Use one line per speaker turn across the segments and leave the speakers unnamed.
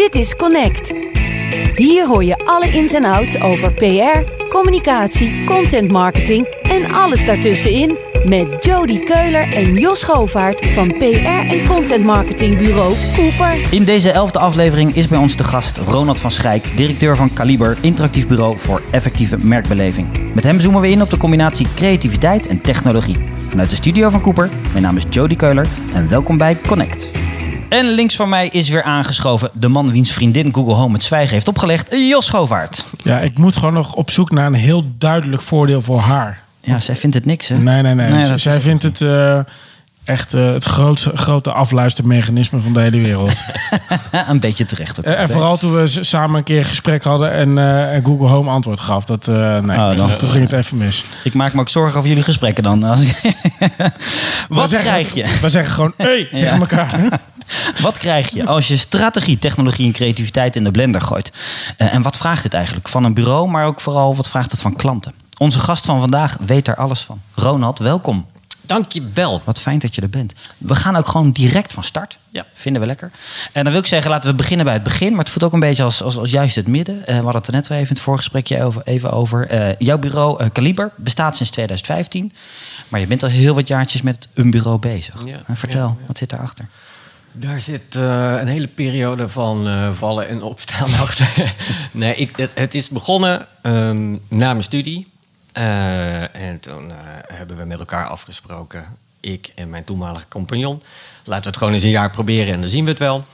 Dit is Connect. Hier hoor je alle ins en outs over PR, communicatie, content marketing en alles daartussenin met Jody Keuler en Jos Govaert van PR en content marketingbureau Cooper.
In deze elfde aflevering is bij ons de gast Ronald van Schijk, directeur van Kaliber, interactief bureau voor effectieve merkbeleving. Met hem zoomen we in op de combinatie creativiteit en technologie. Vanuit de studio van Cooper, mijn naam is Jody Keuler en welkom bij Connect. En links van mij is weer aangeschoven de man wiens vriendin Google Home het zwijgen heeft opgelegd, Jos Govaert.
Ja, ik moet gewoon nog op zoek naar een heel duidelijk voordeel voor haar.
Ja, zij vindt het niks, hè?
Nee, nee, nee.
Nee,
Z-
dat
Zij vindt het eh, echt eh, het grootste, grote afluistermechanisme van de hele wereld.
een beetje terecht ook.
En vooral toen we samen een keer een gesprek hadden en, eh, en Google Home antwoord gaf. Dat, nee,
Oh, dan-
toen ging het even mis.
Ik maak me ook zorgen over jullie gesprekken dan. Als ik-
We
Wat
zeggen-
krijg je?
We zeggen gewoon hey tegen
Ja.
elkaar.
Wat krijg je als je strategie, technologie en creativiteit in de blender gooit? Eh, en wat vraagt dit eigenlijk van een bureau, maar ook vooral wat vraagt het van klanten? Onze gast van vandaag weet er alles van. Ronald, welkom.
Dankjewel.
Wat fijn dat je er bent. We gaan ook gewoon direct van start.
Ja.
Vinden we lekker. En dan wil ik zeggen, laten we beginnen bij het begin. Maar het voelt ook een beetje als, als, als juist het midden. Eh, we hadden het er net wel even in het voorgesprekje over, even over. Eh, jouw bureau, Kaliber, bestaat sinds 2015. Maar je bent al heel wat jaartjes met een bureau bezig.
Ja,
vertel,
ja, ja.
wat zit daarachter?
Daar zit eh, een hele periode van eh, vallen en opstaan achter. nee, ik, het, is begonnen ehm, na mijn studie. Eh, en toen hebben we met elkaar afgesproken, ik en mijn toenmalige compagnon. Laten we het gewoon eens een jaar proberen en dan zien we het wel.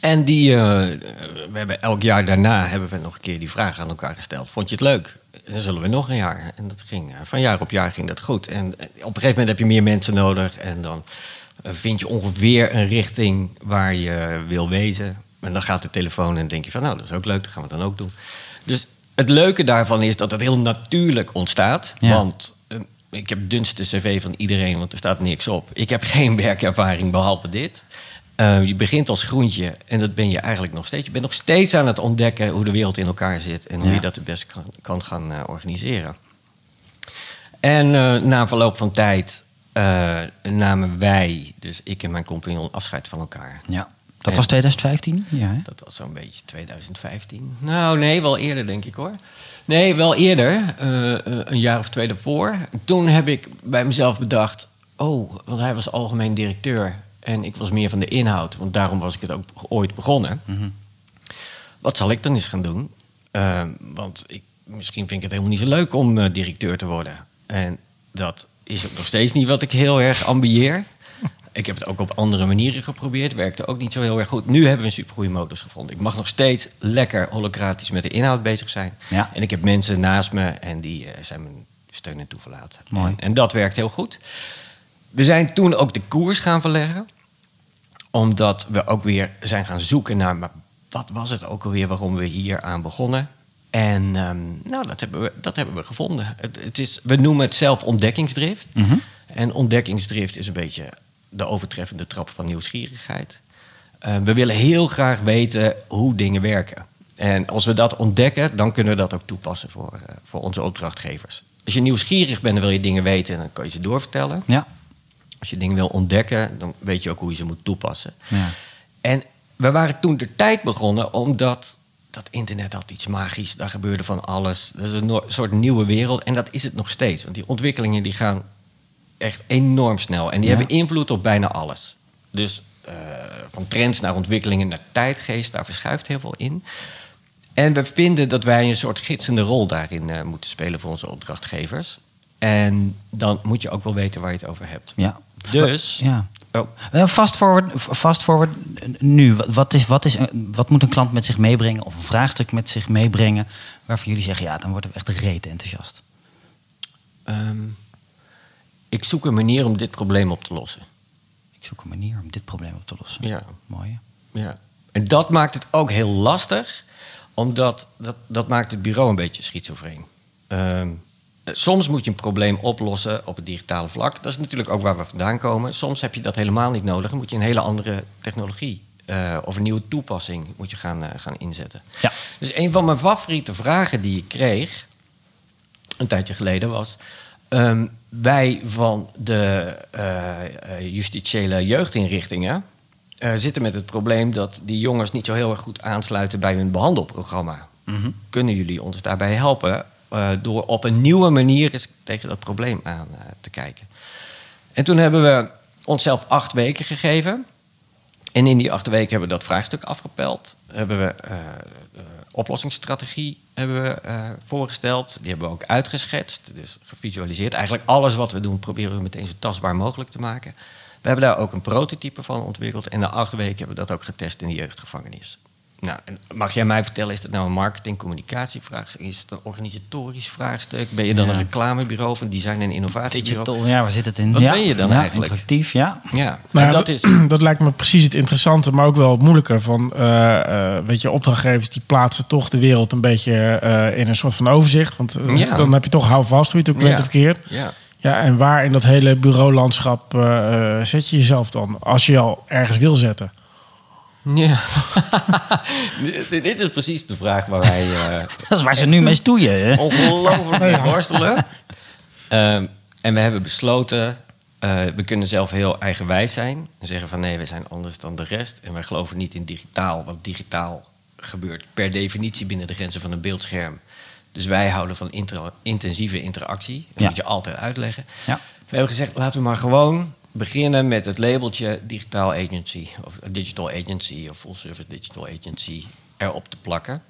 En die, we hebben elk jaar daarna hebben we nog een keer die vraag aan elkaar gesteld. Vond je het leuk? Dan zullen we nog een jaar. En dat ging, van jaar op jaar ging dat goed. En op een gegeven moment heb je meer mensen nodig. En dan vind je ongeveer een richting waar je wil wezen. En dan gaat de telefoon en denk je van, nou, dat is ook leuk, dat gaan we dan ook doen. Dus het leuke daarvan is dat het heel natuurlijk ontstaat.
Ja.
Want eh, ik heb het dunste cv van iedereen, want er staat niks op. Ik heb geen werkervaring behalve dit. Eh, je begint als groentje en dat ben je eigenlijk nog steeds. Je bent nog steeds aan het ontdekken hoe de wereld in elkaar zit en hoe
Ja.
je dat het best kan, kan gaan eh, organiseren. En eh, na verloop van tijd eh, namen wij, dus ik en mijn compagnon, afscheid van elkaar.
Ja. Dat
En-
was 2015? Ja, hè?
Dat was zo'n beetje 2015. Nou, nee, wel eerder, denk ik hoor. Nee, wel eerder. eh, eh, een jaar of twee daarvoor. Toen heb ik bij mezelf bedacht... Oh, want hij was algemeen directeur. En ik was meer van de inhoud. Want daarom was ik het ook ooit begonnen. Wat zal ik dan eens gaan doen? Want ik, misschien vind ik het helemaal niet zo leuk om directeur te worden. En dat is ook nog steeds niet wat ik heel erg ambieer. Ik heb het ook op andere manieren geprobeerd. Werkte ook niet zo heel erg goed. Nu hebben we een supergoeie modus gevonden. Ik mag nog steeds lekker holocratisch met de inhoud bezig zijn.
Ja.
En ik heb mensen naast me en die eh, zijn mijn steun en toeverlaat.
Mooi.
En, en dat werkt heel goed. We zijn toen ook de koers gaan verleggen omdat we ook weer zijn gaan zoeken naar... maar wat was het ook alweer waarom we hier aan begonnen? En ehm, nou, dat hebben we, dat hebben we gevonden. Het, het is, we noemen het zelf ontdekkingsdrift. En ontdekkingsdrift is een beetje de overtreffende trap van nieuwsgierigheid. Eh, we willen heel graag weten hoe dingen werken. En als we dat ontdekken, dan kunnen we dat ook toepassen voor, eh, voor onze opdrachtgevers. Als je nieuwsgierig bent, dan wil je dingen weten... dan kan je ze doorvertellen.
Ja.
Als je dingen wil ontdekken, dan weet je ook hoe je ze moet toepassen.
Ja.
En we waren toen de tijd begonnen omdat dat internet had iets magisch. Daar gebeurde van alles. Dat is een soort nieuwe wereld. En dat is het nog steeds. Want die ontwikkelingen die gaan echt enorm snel. En die
Ja.
hebben invloed op bijna alles. Dus eh, van trends naar ontwikkelingen naar tijdgeest, daar verschuift heel veel in. En we vinden dat wij een soort gidsende rol daarin eh, moeten spelen voor onze opdrachtgevers. En dan moet je ook wel weten waar je het over hebt.
Ja.
Dus,
Ja.
Oh,
Eh, Fast forward, fast forward eh, nu. Wat- is, wat, is, eh, wat moet een klant met zich meebrengen of een vraagstuk met zich meebrengen waarvan jullie zeggen, ja, dan worden we echt reet enthousiast.
Ehm, ik zoek een manier om dit probleem op te lossen.
Ik zoek een manier om dit probleem op te lossen.
Ja.
Mooi. hè?
Ja. En dat maakt het ook heel lastig, omdat dat, dat maakt het bureau een beetje schizofreen. Eh, soms moet je een probleem oplossen op het digitale vlak. Dat is natuurlijk ook waar we vandaan komen. Soms heb je dat helemaal niet nodig. Dan moet je een hele andere technologie eh, of een nieuwe toepassing moet je gaan, eh, gaan inzetten.
Ja.
Dus een van mijn favoriete vragen die ik kreeg een tijdje geleden was... ehm, wij van de eh, eh, justitiële jeugdinrichtingen... eh, zitten met het probleem dat die jongens niet zo heel erg goed aansluiten bij hun behandelprogramma. Kunnen jullie ons daarbij helpen eh, door op een nieuwe manier eens tegen dat probleem aan eh, te kijken? En toen hebben we onszelf acht weken gegeven. En in die acht weken hebben we dat vraagstuk afgepeld. Hebben we de oplossingsstrategie hebben we, voorgesteld. Die hebben we ook uitgeschetst, dus gevisualiseerd. Eigenlijk alles wat we doen proberen we meteen zo tastbaar mogelijk te maken. We hebben daar ook een prototype van ontwikkeld. En na acht weken hebben we dat ook getest in de jeugdgevangenis. Nou, en mag jij mij vertellen, is dat nou een marketing-communicatievraagstuk? Is het een organisatorisch vraagstuk? Ben je dan
Ja.
een reclamebureau van design- en innovatiebureau?
Digital, ja, waar zit het in?
Wat
ja.
ben je dan
ja,
eigenlijk?
Interactief, ja.
Ja, dat is...
dat lijkt me precies het interessante, maar ook wel het moeilijke. Van, eh, eh, weet je, opdrachtgevers die plaatsen toch de wereld een beetje eh, in een soort van overzicht. Want
Ja.
dan heb je toch houvast, hoe je het ook bent
Ja.
of verkeerd.
Ja.
Ja, en waar in dat hele bureaulandschap zet je jezelf dan? Als je al ergens wil zetten.
Ja. dit, dit is precies de vraag waar wij eh,
Dat is waar ze nu mee stoeien. Hè?
ongelooflijk mee worstelen. Ehm, en we hebben besloten, eh, we kunnen zelf heel eigenwijs zijn. En zeggen van nee, we zijn anders dan de rest. En wij geloven niet in digitaal, want digitaal gebeurt per definitie binnen de grenzen van een beeldscherm. Dus wij houden van inter- intensieve interactie. Dat
Ja.
moet je altijd uitleggen.
Ja.
We hebben gezegd, laten we maar gewoon beginnen met het labeltje digitaal agency. Of digital agency of full service digital agency erop te plakken.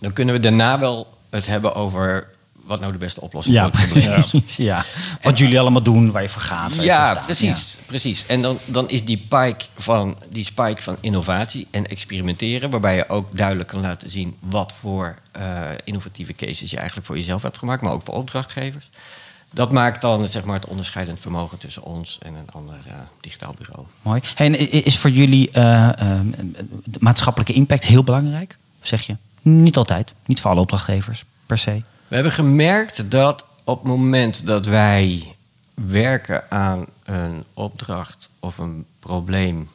Dan kunnen we daarna wel het hebben over wat nou de beste oplossing
Ja,
voor het probleem is.
precies. Ja. Wat jullie allemaal doen, waar je voor gaat. waar je voor
Ja,
staat.
precies, precies. En dan, dan is die spike, van, die spike van innovatie en experimenteren... waarbij je ook duidelijk kan laten zien... wat voor eh, innovatieve cases je eigenlijk voor jezelf hebt gemaakt... maar ook voor opdrachtgevers. Dat maakt dan zeg maar, het onderscheidend vermogen tussen ons en een ander eh, digitaal bureau.
Mooi. Hey, en is voor jullie eh, eh, de maatschappelijke impact heel belangrijk? Of zeg je? Niet altijd. Niet voor alle opdrachtgevers, per se.
We hebben gemerkt dat op het moment dat wij werken aan een opdracht of een probleem,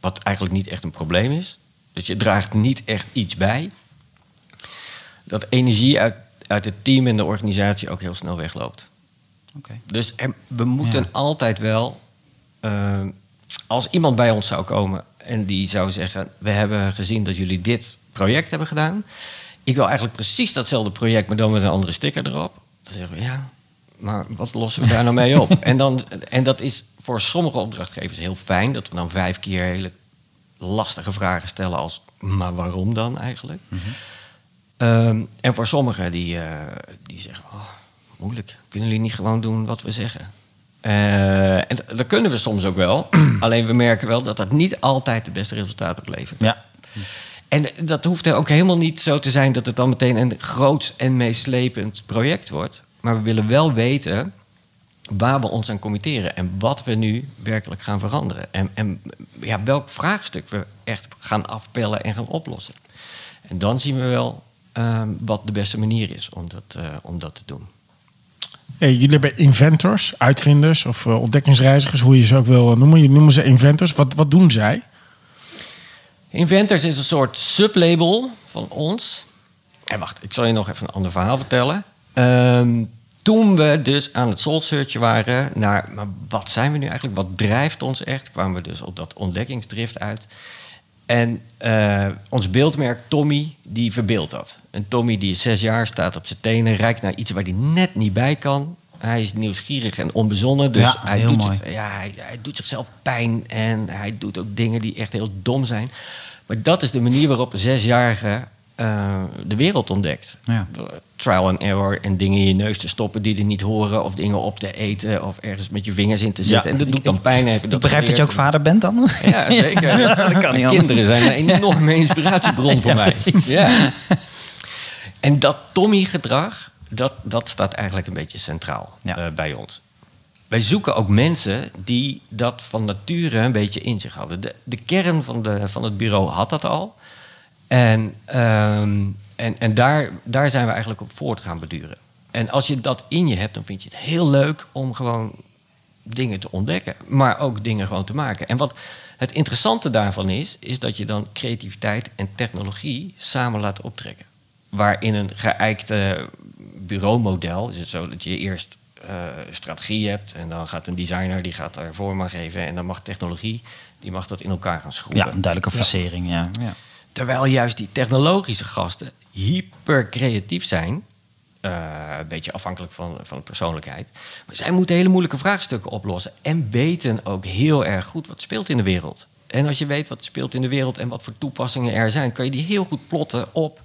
wat eigenlijk niet echt een probleem is, dus je draagt niet echt iets bij, dat energie uit, uit het team en de organisatie ook heel snel wegloopt. Dus er- we moeten
Ja.
altijd wel, eh, als iemand bij ons zou komen en die zou zeggen: We hebben gezien dat jullie dit project hebben gedaan. Ik wil eigenlijk precies datzelfde project, maar dan met een andere sticker erop. Dan zeggen we ja, maar wat lossen we daar nou mee op? En, dan, en dat is voor sommige opdrachtgevers heel fijn, dat we dan vijf keer hele lastige vragen stellen als: Maar waarom dan eigenlijk? Ehm, en voor sommigen die, eh, die zeggen, oh, moeilijk, kunnen jullie niet gewoon doen wat we zeggen? Eh, en dat kunnen we soms ook wel. Alleen we merken wel dat dat niet altijd de beste resultaten oplevert.
Ja.
En dat hoeft er ook helemaal niet zo te zijn dat het dan meteen een groots en meeslepend project wordt. Maar we willen wel weten waar we ons aan committeren en wat we nu werkelijk gaan veranderen. En, en ja, welk vraagstuk we echt gaan afpellen en gaan oplossen. En dan zien we wel ehm, wat de beste manier is om dat, eh, om dat te doen.
Hey, jullie hebben inventors, uitvinders of eh, ontdekkingsreizigers, hoe je ze ook wil noemen. Jullie noemen ze inventors. Wat, wat doen zij?
Inventors is een soort sublabel van ons. En wacht, ik zal je nog even een ander verhaal vertellen. Ehm, toen we dus aan het soul searchen waren naar maar wat zijn we nu eigenlijk, wat drijft ons echt, kwamen we dus op dat ontdekkingsdrift uit. En eh, ons beeldmerk Tommy, die verbeeldt dat. En Tommy die is zes jaar, staat op zijn tenen, reikt naar iets waar hij net niet bij kan. Hij is nieuwsgierig en onbezonnen, dus
Ja,
hij, doet
mooi.
zich- ja, hij, hij doet zichzelf pijn en hij doet ook dingen die echt heel dom zijn. Maar dat is de manier waarop een zesjarige eh, de wereld ontdekt.
Ja.
Trial and error en dingen in je neus te stoppen die er niet horen... of dingen op te eten of ergens met je vingers in te zitten.
Ja.
En dat doet dan pijn.
Ik begrijp dat je ook vader bent dan?
Ja, zeker.
dat kan niet anders.
Kinderen zijn een enorme inspiratiebron voor
Ja,
mij.
precies.
Ja. En dat Tommy-gedrag, dat, dat staat eigenlijk een beetje centraal eh, bij ons. Wij zoeken ook mensen die dat van nature een beetje in zich hadden. De, de kern van, de, van het bureau had dat al. En, ehm, en, en daar, daar zijn we eigenlijk op voort gaan beduren. En als je dat in je hebt, dan vind je het heel leuk om gewoon dingen te ontdekken, maar ook dingen gewoon te maken. En wat het interessante daarvan is, is dat je dan creativiteit en technologie samen laat optrekken. Waar in een geëikte bureaumodel is het zo dat je eerst eh, strategie hebt en dan gaat een designer die gaat daar vorm aan geven en dan mag technologie die mag dat in elkaar gaan schroeven.
Ja, een duidelijke facering, ja. ja.
Terwijl juist die technologische gasten hyper creatief zijn. eh, een beetje afhankelijk van, van de persoonlijkheid. Maar zij moeten hele moeilijke vraagstukken oplossen. En weten ook heel erg goed wat speelt in de wereld. En als je weet wat speelt in de wereld en wat voor toepassingen er zijn, kan je die heel goed plotten op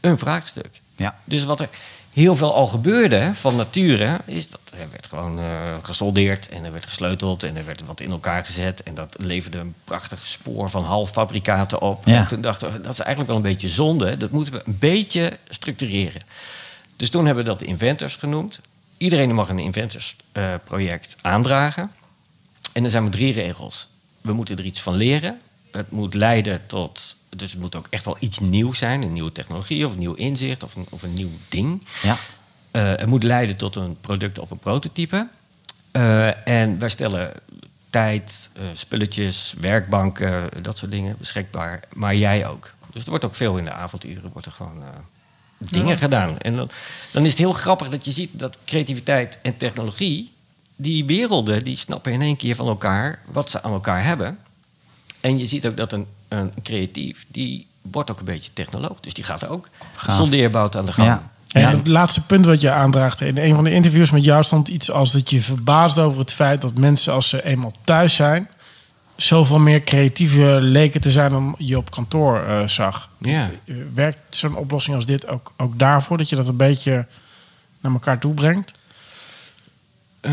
een vraagstuk.
Ja.
Dus wat er heel veel al gebeurde van nature, is dat er werd gewoon eh, gesoldeerd en er werd gesleuteld en er werd wat in elkaar gezet. En dat leverde een prachtig spoor van halffabrikaten op.
Ja.
En toen dachten we, dat is eigenlijk wel een beetje zonde. Dat moeten we een beetje structureren. Dus toen hebben we dat de inventors genoemd. Iedereen mag een inventors eh, aandragen. En er zijn maar drie regels. We moeten er iets van leren. Het moet leiden tot. Dus het moet ook echt wel iets nieuws zijn. Een nieuwe technologie of een nieuw inzicht of een, of een nieuw ding.
Ja.
Eh, het moet leiden tot een product of een prototype. Eh, en wij stellen tijd, eh, spulletjes, werkbanken, dat soort dingen beschikbaar. Maar jij ook. Dus er wordt ook veel in de avonduren wordt er gewoon dingen gedaan. En dan, dan is het heel grappig dat je ziet dat creativiteit en technologie... die werelden, die snappen in één keer van elkaar wat ze aan elkaar hebben. En je ziet ook dat een, een creatief, die wordt ook een beetje technoloog. Dus die gaat er ook
Gaaf.
aan de gang.
Ja.
En
Ja.
het laatste punt wat je aandraagt. In een van de interviews met jou stond iets als dat je verbaasd over het feit dat mensen als ze eenmaal thuis zijn. zoveel meer creatiever leken te zijn dan je op kantoor eh, zag.
Ja.
Eh, Werkt zo'n oplossing als dit ook, ook daarvoor? Dat je dat een beetje naar elkaar toe brengt?
Eh,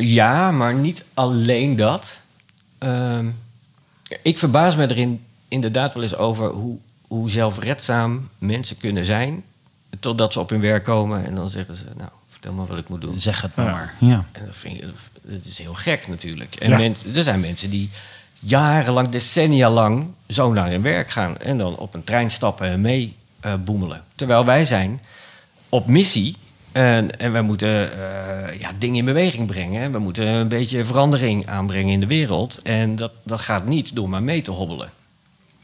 ja, maar niet alleen dat. Ehm, ik verbaas me erin inderdaad wel eens over hoe, hoe zelfredzaam mensen kunnen zijn. Totdat ze op hun werk komen en dan zeggen ze: Nou, vertel me wat ik moet doen.
Zeg het maar
Ja.
maar. Ja.
En dat, vind ik, dat is heel gek natuurlijk. En
Ja.
mens- er zijn mensen die jarenlang, decennia lang zo naar hun werk gaan. En dan op een trein stappen en mee eh, boemelen. Terwijl wij zijn op missie. En, en wij moeten eh, ja, dingen in beweging brengen. We moeten een beetje verandering aanbrengen in de wereld. En dat, dat gaat niet door maar mee te hobbelen.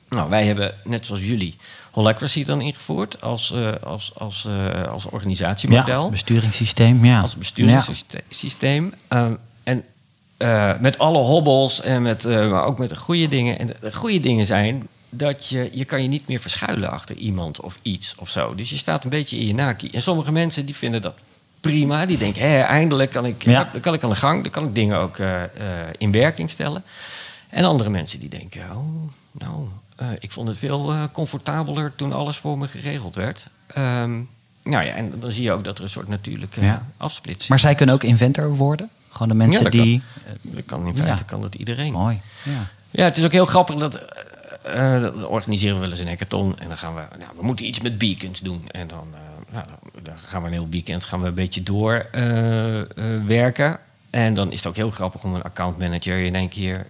Nou, wij hebben, net zoals jullie, Holacracy dan ingevoerd als, eh, als, als, eh, als organisatiemodel
Ja, besturingssysteem. Ja.
als besturingssysteem. Ehm, en met alle hobbels en met, maar ook met de goede dingen. En de, de goede dingen zijn dat je, je kan je niet meer verschuilen achter iemand of iets of zo. Dus je staat een beetje in je naki. En sommige mensen die vinden dat prima. Die denken, hé, eindelijk kan ik,
Ja.
kan ik aan de gang. Dan kan ik dingen ook eh, eh, in werking stellen. En andere mensen die denken, oh, nou, eh, ik vond het veel comfortabeler toen alles voor me geregeld werd. Ehm, nou ja, en dan zie je ook dat er een soort natuurlijke
Ja.
afsplitsing
Maar zij kunnen ook inventor worden? Gewoon de mensen
Ja, dat
die...
dat kan in feite kan dat iedereen.
Mooi. Ja.
Ja, het is ook heel grappig dat. Dan organiseren we wel eens een hackathon. En dan gaan we. Nou, we moeten iets met beacons doen. En dan, eh, nou, dan gaan we een heel weekend gaan we een beetje door eh. En dan is het ook heel grappig om een accountmanager in één keer.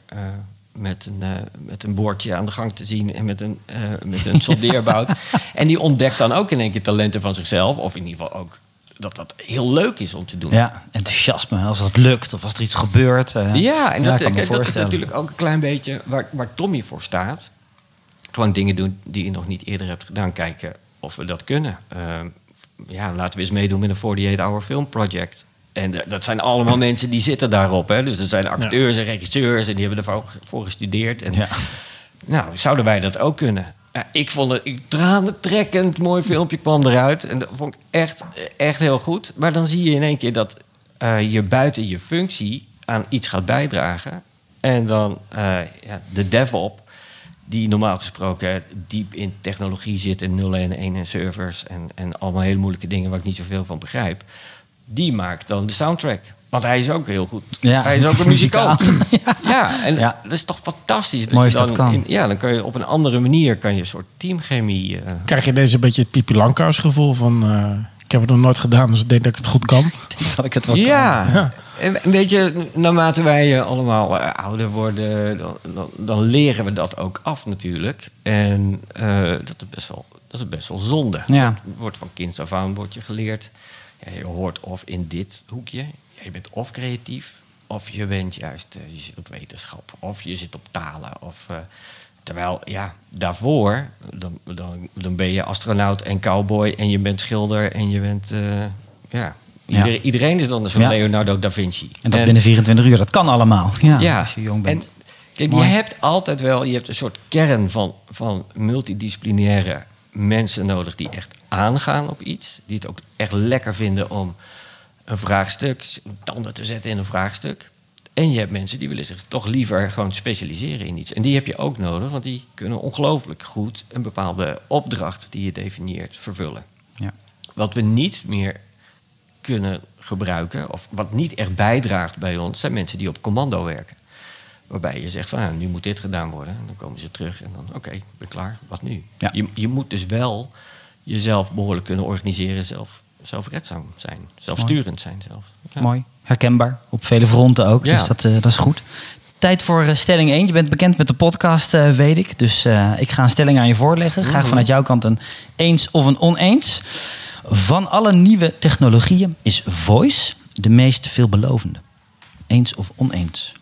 met een, eh, met een bordje aan de gang te zien en met een, met een soldeerbout. en die ontdekt dan ook in één keer talenten van zichzelf. Of in ieder geval ook dat dat heel leuk is om te doen.
ja, enthousiasme als het lukt of als er iets gebeurt.
Ja, en dat,
ik kan me
dat is natuurlijk ook een klein beetje waar, waar Tommy voor staat. Gewoon dingen doen die je nog niet eerder hebt gedaan. Kijken of we dat kunnen. Ehm, ja, laten we eens meedoen met een 48-hour film project. En dat zijn allemaal mensen die zitten daarop. Hè? Dus dat zijn acteurs en regisseurs en die hebben ervoor voor gestudeerd. En,
Ja.
Nou, zouden wij dat ook kunnen? Ja, ik vond het ik, tranentrekkend mooi filmpje kwam eruit. En dat vond ik echt, echt heel goed. Maar dan zie je in één keer dat eh, je buiten je functie aan iets gaat bijdragen. En dan eh, ja, de DevOps, die normaal gesproken diep in technologie zit en 0 en 1 en servers en, en allemaal hele moeilijke dingen waar ik niet zoveel van begrijp. Die maakt dan de soundtrack. Want hij is ook heel goed.
Ja,
hij is ook een muzikant. ja, en
Ja.
dat is toch fantastisch. Dat
Mooi
je
als
dan
dat kan.
in- ja, dan kan je op een andere manier kan je een soort teamchemie. eh,
Krijg je deze een beetje het Pipi Langkous gevoel van... eh, ik heb het nog nooit gedaan, dus ik denk dat ik het goed kan.
Ik denk dat ik het wel kan.
ja. En een beetje naarmate wij eh, allemaal eh, ouder worden, dan, dan, dan leren we dat ook af natuurlijk. En eh, dat, is best wel, dat is best wel zonde.
Ja.
Wordt van kinds af aan wordt je geleerd. Ja, je hoort of in dit hoekje. Ja, je bent of creatief, of je bent juist, je zit op wetenschap, of je zit op talen. Of, eh, terwijl, ja, daarvoor, dan, dan, dan ben je astronaut en cowboy en je bent schilder en je bent, eh, ja,
Ja.
Iedereen, iedereen is dan een soort
Ja.
Leonardo da Vinci.
En dat binnen 24 uur, dat kan allemaal. Ja,
ja,
als je jong bent.
En, kijk,
Mooi.
je hebt altijd wel je hebt een soort kern van, van multidisciplinaire mensen nodig die echt aangaan op iets. Die het ook echt lekker vinden om een vraagstuk, tanden te zetten in een vraagstuk. En je hebt mensen die willen zich toch liever gewoon specialiseren in iets. En die heb je ook nodig, want die kunnen ongelooflijk goed een bepaalde opdracht die je definieert vervullen.
Ja.
Wat we niet meer kunnen gebruiken, of wat niet echt bijdraagt bij ons, zijn mensen die op commando werken. Waarbij je zegt van nou, nu moet dit gedaan worden. En dan komen ze terug en dan oké, ik ben klaar, wat nu?
Ja.
Je, je moet dus wel jezelf behoorlijk kunnen organiseren, zelf, zelfredzaam zijn, zelfsturend zijn zelf. Ja.
Mooi. Herkenbaar. Op vele fronten ook.
Ja.
Dus dat, eh, dat is goed. Tijd voor eh, stelling 1. Je bent bekend met de podcast, eh, weet ik. Dus ik ga een stelling aan je voorleggen. Graag
Mhm.
vanuit jouw kant een eens of een oneens. Van alle nieuwe technologieën is voice de meest veelbelovende. Eens of oneens?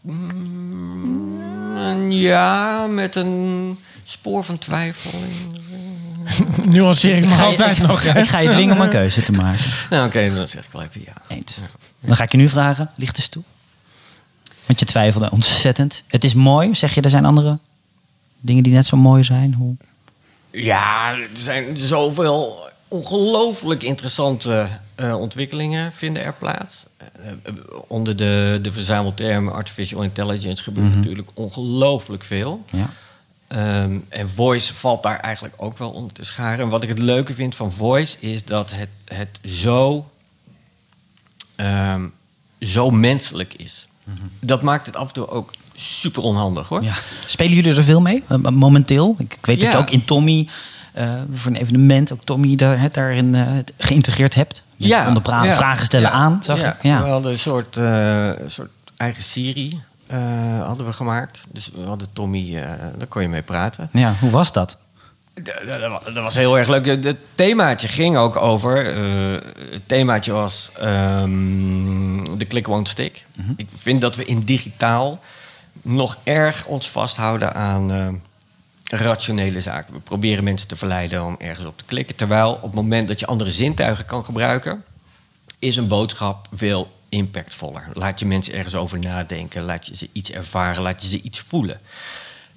Mm, ja, met een spoor van twijfel.
Nuanceer ik me
ga je-
altijd
ik,
nog.
Ik ga je dwingen om een keuze te maken.
Nou, oké, dan zeg ik wel even ja.
Eens. Dan ga ik je nu vragen, ligt de stoel? Want je twijfelde ontzettend. Het is mooi, zeg je. Er zijn andere dingen die net zo mooi zijn. Hoe?
Ja, er zijn zoveel ongelooflijk interessante eh, ontwikkelingen vinden er plaats. Eh, onder de, de verzamelterm artificial intelligence gebeurt natuurlijk ongelooflijk veel.
Ja.
Ehm, en voice valt daar eigenlijk ook wel onder te scharen. En wat ik het leuke vind van voice is dat het, het zo, ehm, zo menselijk is. Dat maakt het af en toe ook super onhandig hoor.
Ja. Spelen jullie er veel mee? Eh, Momenteel? Ik, ik weet dat
Ja.
je ook in Tommy, eh, voor een evenement, ook Tommy daar, daarin eh, geïntegreerd hebt. Mensen
Ja,
praten,
ja,
vragen stellen aan, zag ik. Ja.
We hadden een soort, soort eigen Siri eh, hadden we gemaakt. Dus we hadden Tommy, eh, daar kon je mee praten.
ja, hoe was dat?
Dat wa- dat was heel erg leuk. Het themaatje ging ook over. eh, het themaatje was ehm, de click won't stick. Ik vind dat we in digitaal nog erg ons vasthouden aan rationele zaken. We proberen mensen te verleiden om ergens op te klikken. Terwijl op het moment dat je andere zintuigen kan gebruiken, is een boodschap veel impactvoller. Laat je mensen ergens over nadenken, laat je ze iets ervaren, laat je ze iets voelen.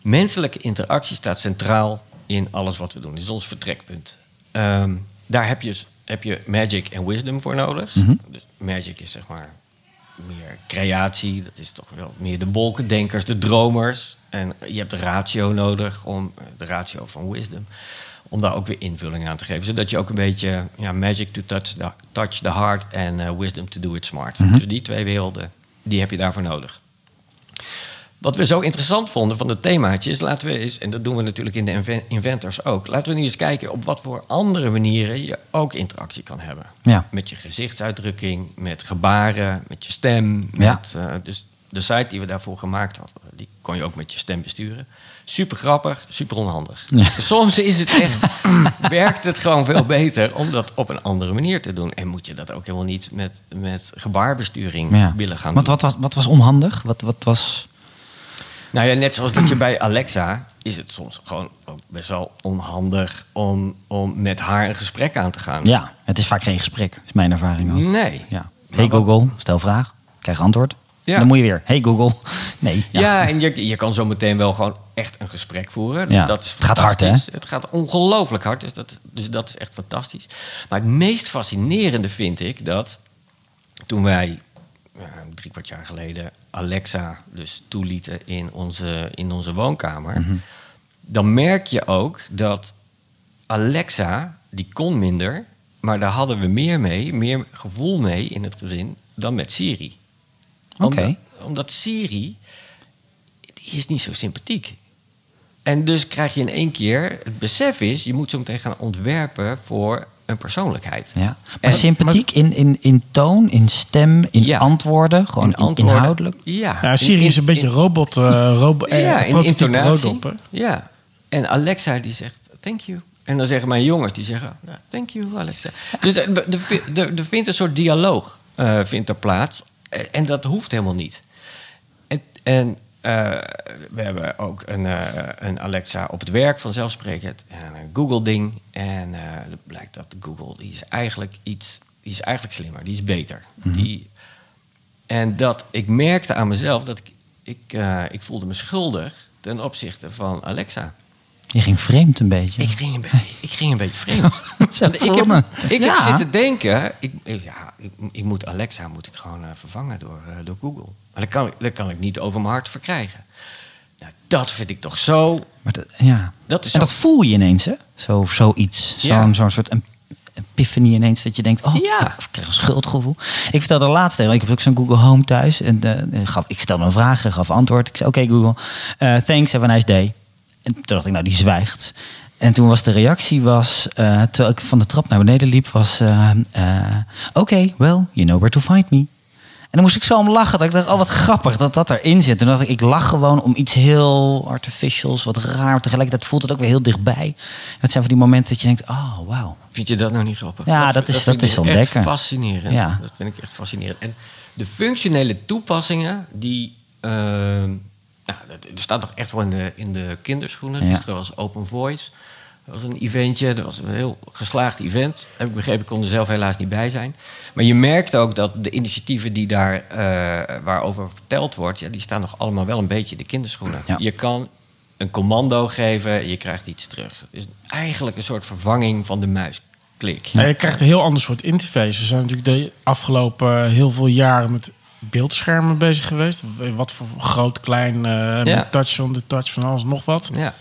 Menselijke interactie staat centraal in alles wat we doen. Dat is ons vertrekpunt. Ehm, daar heb je, heb je magic en wisdom voor nodig. Dus magic is zeg maar meer creatie. Dat is toch wel meer de wolkendenkers, de dromers. En je hebt de ratio nodig, om, de ratio van wisdom, om daar ook weer invulling aan te geven. Zodat je ook een beetje ja, magic to touch the, touch the heart en eh, wisdom to do it smart. Dus die twee werelden, die heb je daarvoor nodig. Wat we zo interessant vonden van het themaatje is, laten we eens, en dat doen we natuurlijk in de inven- Inventors ook, laten we nu eens kijken op wat voor andere manieren je ook interactie kan hebben.
Ja.
Met je gezichtsuitdrukking, met gebaren, met je stem.
Ja.
Met, eh, dus de site die we daarvoor gemaakt hadden, die kon je ook met je stem besturen. Super grappig, super onhandig.
Ja.
Soms is het echt, werkt het gewoon veel beter om dat op een andere manier te doen. En moet je dat ook helemaal niet met, met gebaarbesturing
Ja.
willen gaan
Want
doen.
wat was, wat was onhandig? Wat, wat was...
Nou ja, net zoals dat je bij Alexa is het soms gewoon ook best wel onhandig om, om met haar een gesprek aan te gaan.
Ja, het is vaak geen gesprek, is mijn ervaring ook.
Nee.
Ja. Hey
wat-
Google, stel vraag, krijg antwoord.
Ja.
Dan moet je weer, hey Google. Nee.
Ja, en je, je kan zo meteen wel gewoon echt een gesprek voeren. Dus
Ja,
dat is
het gaat hard,
fantastisch. Het gaat ongelooflijk hard, dus dat, dus dat is echt fantastisch. Maar het meest fascinerende vind ik dat toen wij ja, drie kwart jaar geleden Alexa dus toelieten in onze, in onze woonkamer,
Mhm.
dan merk je ook dat Alexa, die kon minder, maar daar hadden we meer mee, meer gevoel mee in het gezin dan met Siri.
Oké.
Omdat, omdat Siri, die is niet zo sympathiek. En dus krijg je in één keer, het besef is, je moet zo meteen gaan ontwerpen voor een persoonlijkheid.
Ja. Maar
En-
sympathiek in, in, in toon, in stem, in
Ja.
antwoorden, gewoon
In antwoorden.
inhoudelijk.
Ja,
Ja,
in-
Siri is
in-
een beetje robot, eh robo, eh,
ja, in intonatie.
robot,
ja. En Alexa die zegt, thank you. En dan zeggen mijn jongens, die zeggen, "Ja, thank you Alexa. Dus er de, de, de, de vindt een soort dialoog eh, vindt er plaats. En, en dat hoeft helemaal niet. En, en eh, we hebben ook een, eh, een Alexa op het werk vanzelfsprekend. En een Google-ding. En eh, het blijkt dat Google, die is eigenlijk iets... Die is eigenlijk slimmer, die is beter. die, en dat ik merkte aan mezelf dat ik... Ik, eh, ik voelde me schuldig ten opzichte van Alexa.
Je ging vreemd een beetje.
Ik ging een, beetje, ik ging een beetje vreemd. Ik heb, ik heb zitten denken, ik, ja, ik, ik moet Alexa moet ik gewoon eh, vervangen door, eh, door Google. Maar dat kan, ik- dat kan ik niet over mijn hart verkrijgen. Nou, dat vind ik toch zo...
Maar dat, ja.
Dat is
en
zo-
dat voel je ineens, hè? Zo, zoiets. Zo'n
Ja.
zo'n soort epiphany ineens. Dat je denkt, oh,
Ja.
ik krijg een schuldgevoel. Ik vertelde laatst ik heb ook zo'n Google Home thuis. En eh, gaf, ik stelde een vraag, hij gaf antwoord. Ik zei, oké Google, thanks, have a nice day. En toen dacht ik, nou, die zwijgt. En toen was de reactie, was, eh, terwijl ik van de trap naar beneden liep, was... eh, eh, Oké, well, you know where to find me. En dan moest ik zo om lachen. Dat ik dacht, oh wat grappig dat dat erin zit. En dacht ik, ik lach gewoon om iets heel artificials, wat raar. Tegelijkertijd voelt het ook weer heel dichtbij. En dat zijn van die momenten dat je denkt, oh wauw.
Vind je dat nou niet grappig?
Ja, dat is- dat is ontdekken.
Echt fascinerend.
Ja.
Dat vind ik echt fascinerend. En de functionele toepassingen, die... ehm, dat, er staat nog echt wel in de, in de kinderschoenen.
Ja.
Gisteren was Open Voice. Dat was een eventje, dat was een heel geslaagd event. Heb ik begrepen, ik kon er zelf helaas niet bij zijn. Maar je merkt ook dat de initiatieven die daar eh, waarover verteld wordt... Ja, die staan nog allemaal wel een beetje in de kinderschoenen.
Ja.
Je kan een commando geven, je krijgt iets terug. Dus eigenlijk een soort vervanging van de muisklik.
Ja, je krijgt een heel ander soort interface. We zijn natuurlijk de afgelopen heel veel jaren met beeldschermen bezig geweest. Wat voor groot, klein, eh
Ja.
met touch on the touch, van alles nog wat.
Ja.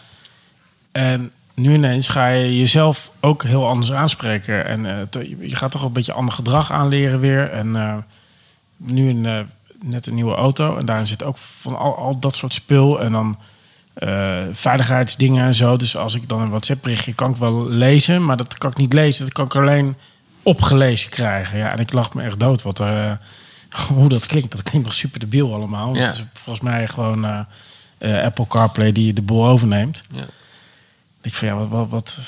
En nu ineens ga je jezelf ook heel anders aanspreken. En eh, je gaat toch een beetje ander gedrag aanleren weer. En eh, nu een, net een nieuwe auto. En daarin zit ook van al, al dat soort spul. En dan veiligheidsdingen en zo. Dus als ik dan een WhatsApp berichtje kan ik wel lezen. Maar dat kan ik niet lezen. Dat kan ik alleen opgelezen krijgen. Ja, en ik lach me echt dood. Wat, eh, hoe dat klinkt. Dat klinkt nog super debiel allemaal.
Ja.
Is volgens mij gewoon eh, eh, Apple CarPlay die de boel overneemt.
Ja.
Ik van ja, wat, wat, wat,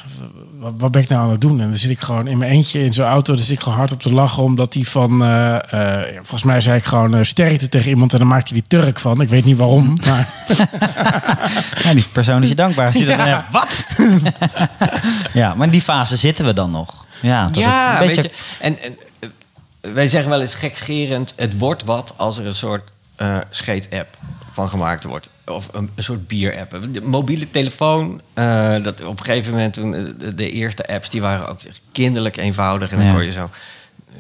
wat, wat ben ik nou aan het doen? En dan zit ik gewoon in mijn eentje in zo'n auto. Dan zit ik gewoon hard op te lachen. Omdat die van. eh, eh, ja, volgens mij zei ik gewoon eh, sterkte tegen iemand. En dan maakt hij die Turk van. Ik weet niet waarom. Maar
Ja, die persoon is je dankbaar. Als die dat dan. Wat? ja, maar in die fase zitten we dan nog. Ja, dat
ja,
het een beetje...
weet je. En, en wij zeggen wel eens gekscherend, het wordt wat als er een soort eh scheet-app van gemaakt wordt. Of een, een soort bier-app. De mobiele telefoon, eh, dat op een gegeven moment toen eh, de, de eerste apps, die waren ook kinderlijk eenvoudig. En dan
Ja.
kon je zo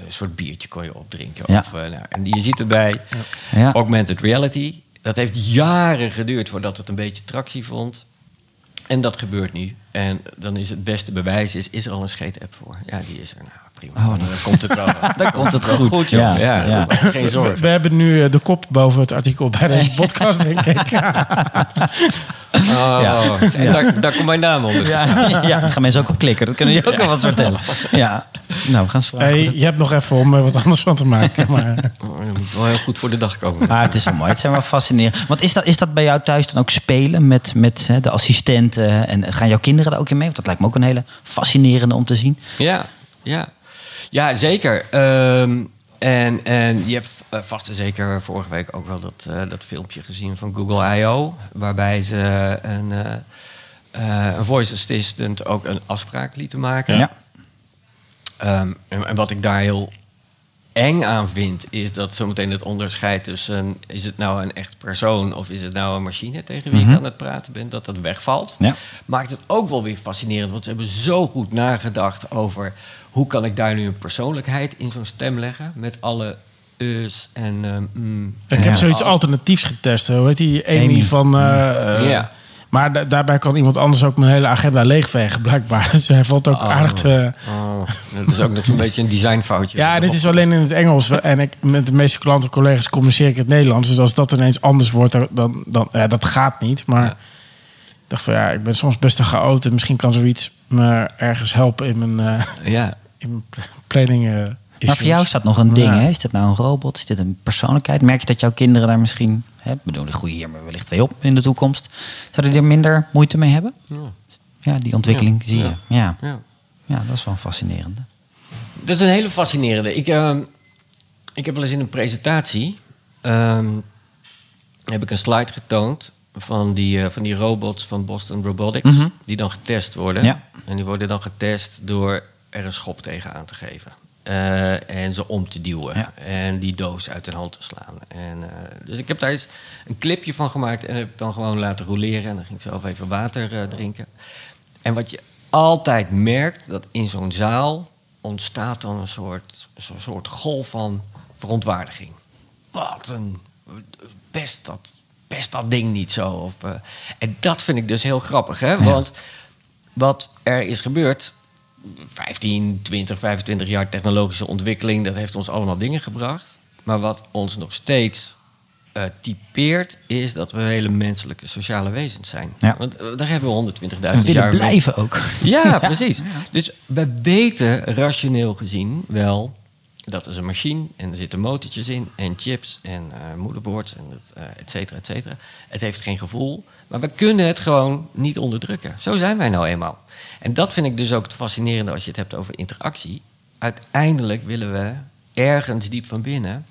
een soort biertje kon je opdrinken.
Ja.
Of, nou, en je ziet erbij
Ja.
augmented reality. Dat heeft jaren geduurd voordat het een beetje tractie vond. En dat gebeurt nu. En dan is het beste bewijs, is, is er al een scheet-app voor? Ja, die is er. Nou, prima.
Oh.
Dan, dan komt het wel.
Dan komt het
wel
goed.
goed, joh.
Ja,
Ja,
ja.
geen
we,
zorgen.
we hebben nu eh, de kop boven het artikel bij deze podcast, denk ik.
Oh,
Ja.
en daar, daar komt mijn naam onder.
Ja, ja, daar gaan mensen ook op klikken. Dat kunnen jullie ook wel wat vertellen. Ja, nou, we gaan eens vragen.
Hey, je hebt nog even om er wat anders van te maken. Maar,
Oh, moet wel heel goed voor de dag komen.
Maar het is wel mooi. Het zijn wel fascinerend. Want is dat, is dat bij jou thuis dan ook spelen met, met hè, de assistenten? En gaan jouw kinderen daar ook in mee? Want dat lijkt me ook een hele fascinerende om te zien.
Ja, ja. Ja zeker. Ehm, en, en je hebt eh, vast en zeker vorige week ook wel dat, eh, dat filmpje gezien van Google I.O. Waarbij ze een, eh, een voice assistant ook een afspraak lieten maken.
Ja.
Ehm, en, en wat ik daar heel eng aan vind, is dat zometeen het onderscheid tussen... is het nou een echt persoon of is het nou een machine tegen wie
Mhm.
ik aan het praten ben, dat dat wegvalt.
Ja.
Maakt het ook wel weer fascinerend, want ze hebben zo goed nagedacht over... hoe kan ik daar nu een persoonlijkheid in zo'n stem leggen met alle us en ehm, mm.
ik heb zoiets alternatiefs getest. Hoe heet die? Amy,
Amy.
van...
Ja.
Maar da- daarbij kan iemand anders ook mijn hele agenda leegvegen, blijkbaar. Dus hij valt ook
Oh.
aardig te...
Oh, dat is ook nog zo'n beetje een designfoutje.
Ja, dit is alleen in het Engels. En ik, met de meeste klanten en collega's communiceer ik in het Nederlands. Dus als dat ineens anders wordt, dan... dan, ja, dat gaat niet. Maar
Ja.
ik dacht van ja, ik ben soms best een chaot. En misschien kan zoiets me ergens helpen in mijn, eh,
Ja.
in mijn pl- planning
Maar voor jou is dat nog een ding,
Ja.
hè? Is dit nou een robot? Is dit een persoonlijkheid? Merk je dat jouw kinderen daar misschien... Hè, ik bedoel, die groeien hier maar wellicht twee op in de toekomst. Zouden die er minder moeite mee hebben?
Ja.
Ja, die ontwikkeling
Ja.
zie je.
Ja.
Ja. dat is wel een fascinerende.
Dat is een hele fascinerende. Ik, ehm, ik heb wel eens in een presentatie. ehm, heb ik een slide getoond van die, eh, van die robots van Boston Robotics,
Mhm.
die dan getest worden.
Ja.
En die worden dan getest door er een schop tegen aan te geven. Eh, en ze om te duwen.
Ja.
En die doos uit hun hand te slaan. En, eh, dus ik heb daar eens een clipje van gemaakt en heb ik dan gewoon laten roleren. En dan ging ik zelf even water eh, drinken. En wat je altijd merkt, dat in zo'n zaal ontstaat dan een soort, zo'n soort golf van verontwaardiging. Wat een best dat, best dat ding niet zo. Of, en dat vind ik dus heel grappig, hè? Want wat er is gebeurd, 15, 20, 25 jaar technologische ontwikkeling, dat heeft ons allemaal dingen gebracht. Maar wat ons nog steeds eh, typeert, is dat we hele menselijke sociale wezens zijn.
Ja.
Want eh, daar hebben we 120.000
En willen
jaar mee-
blijven ook.
ja, precies. Dus we weten rationeel gezien wel dat is een machine en er zitten motortjes in en chips en eh moederboards en het, et cetera, et cetera. Het heeft geen gevoel, maar we kunnen het gewoon niet onderdrukken. Zo zijn wij nou eenmaal. En dat vind ik dus ook het fascinerende als je het hebt over interactie. Uiteindelijk willen we ergens diep van binnen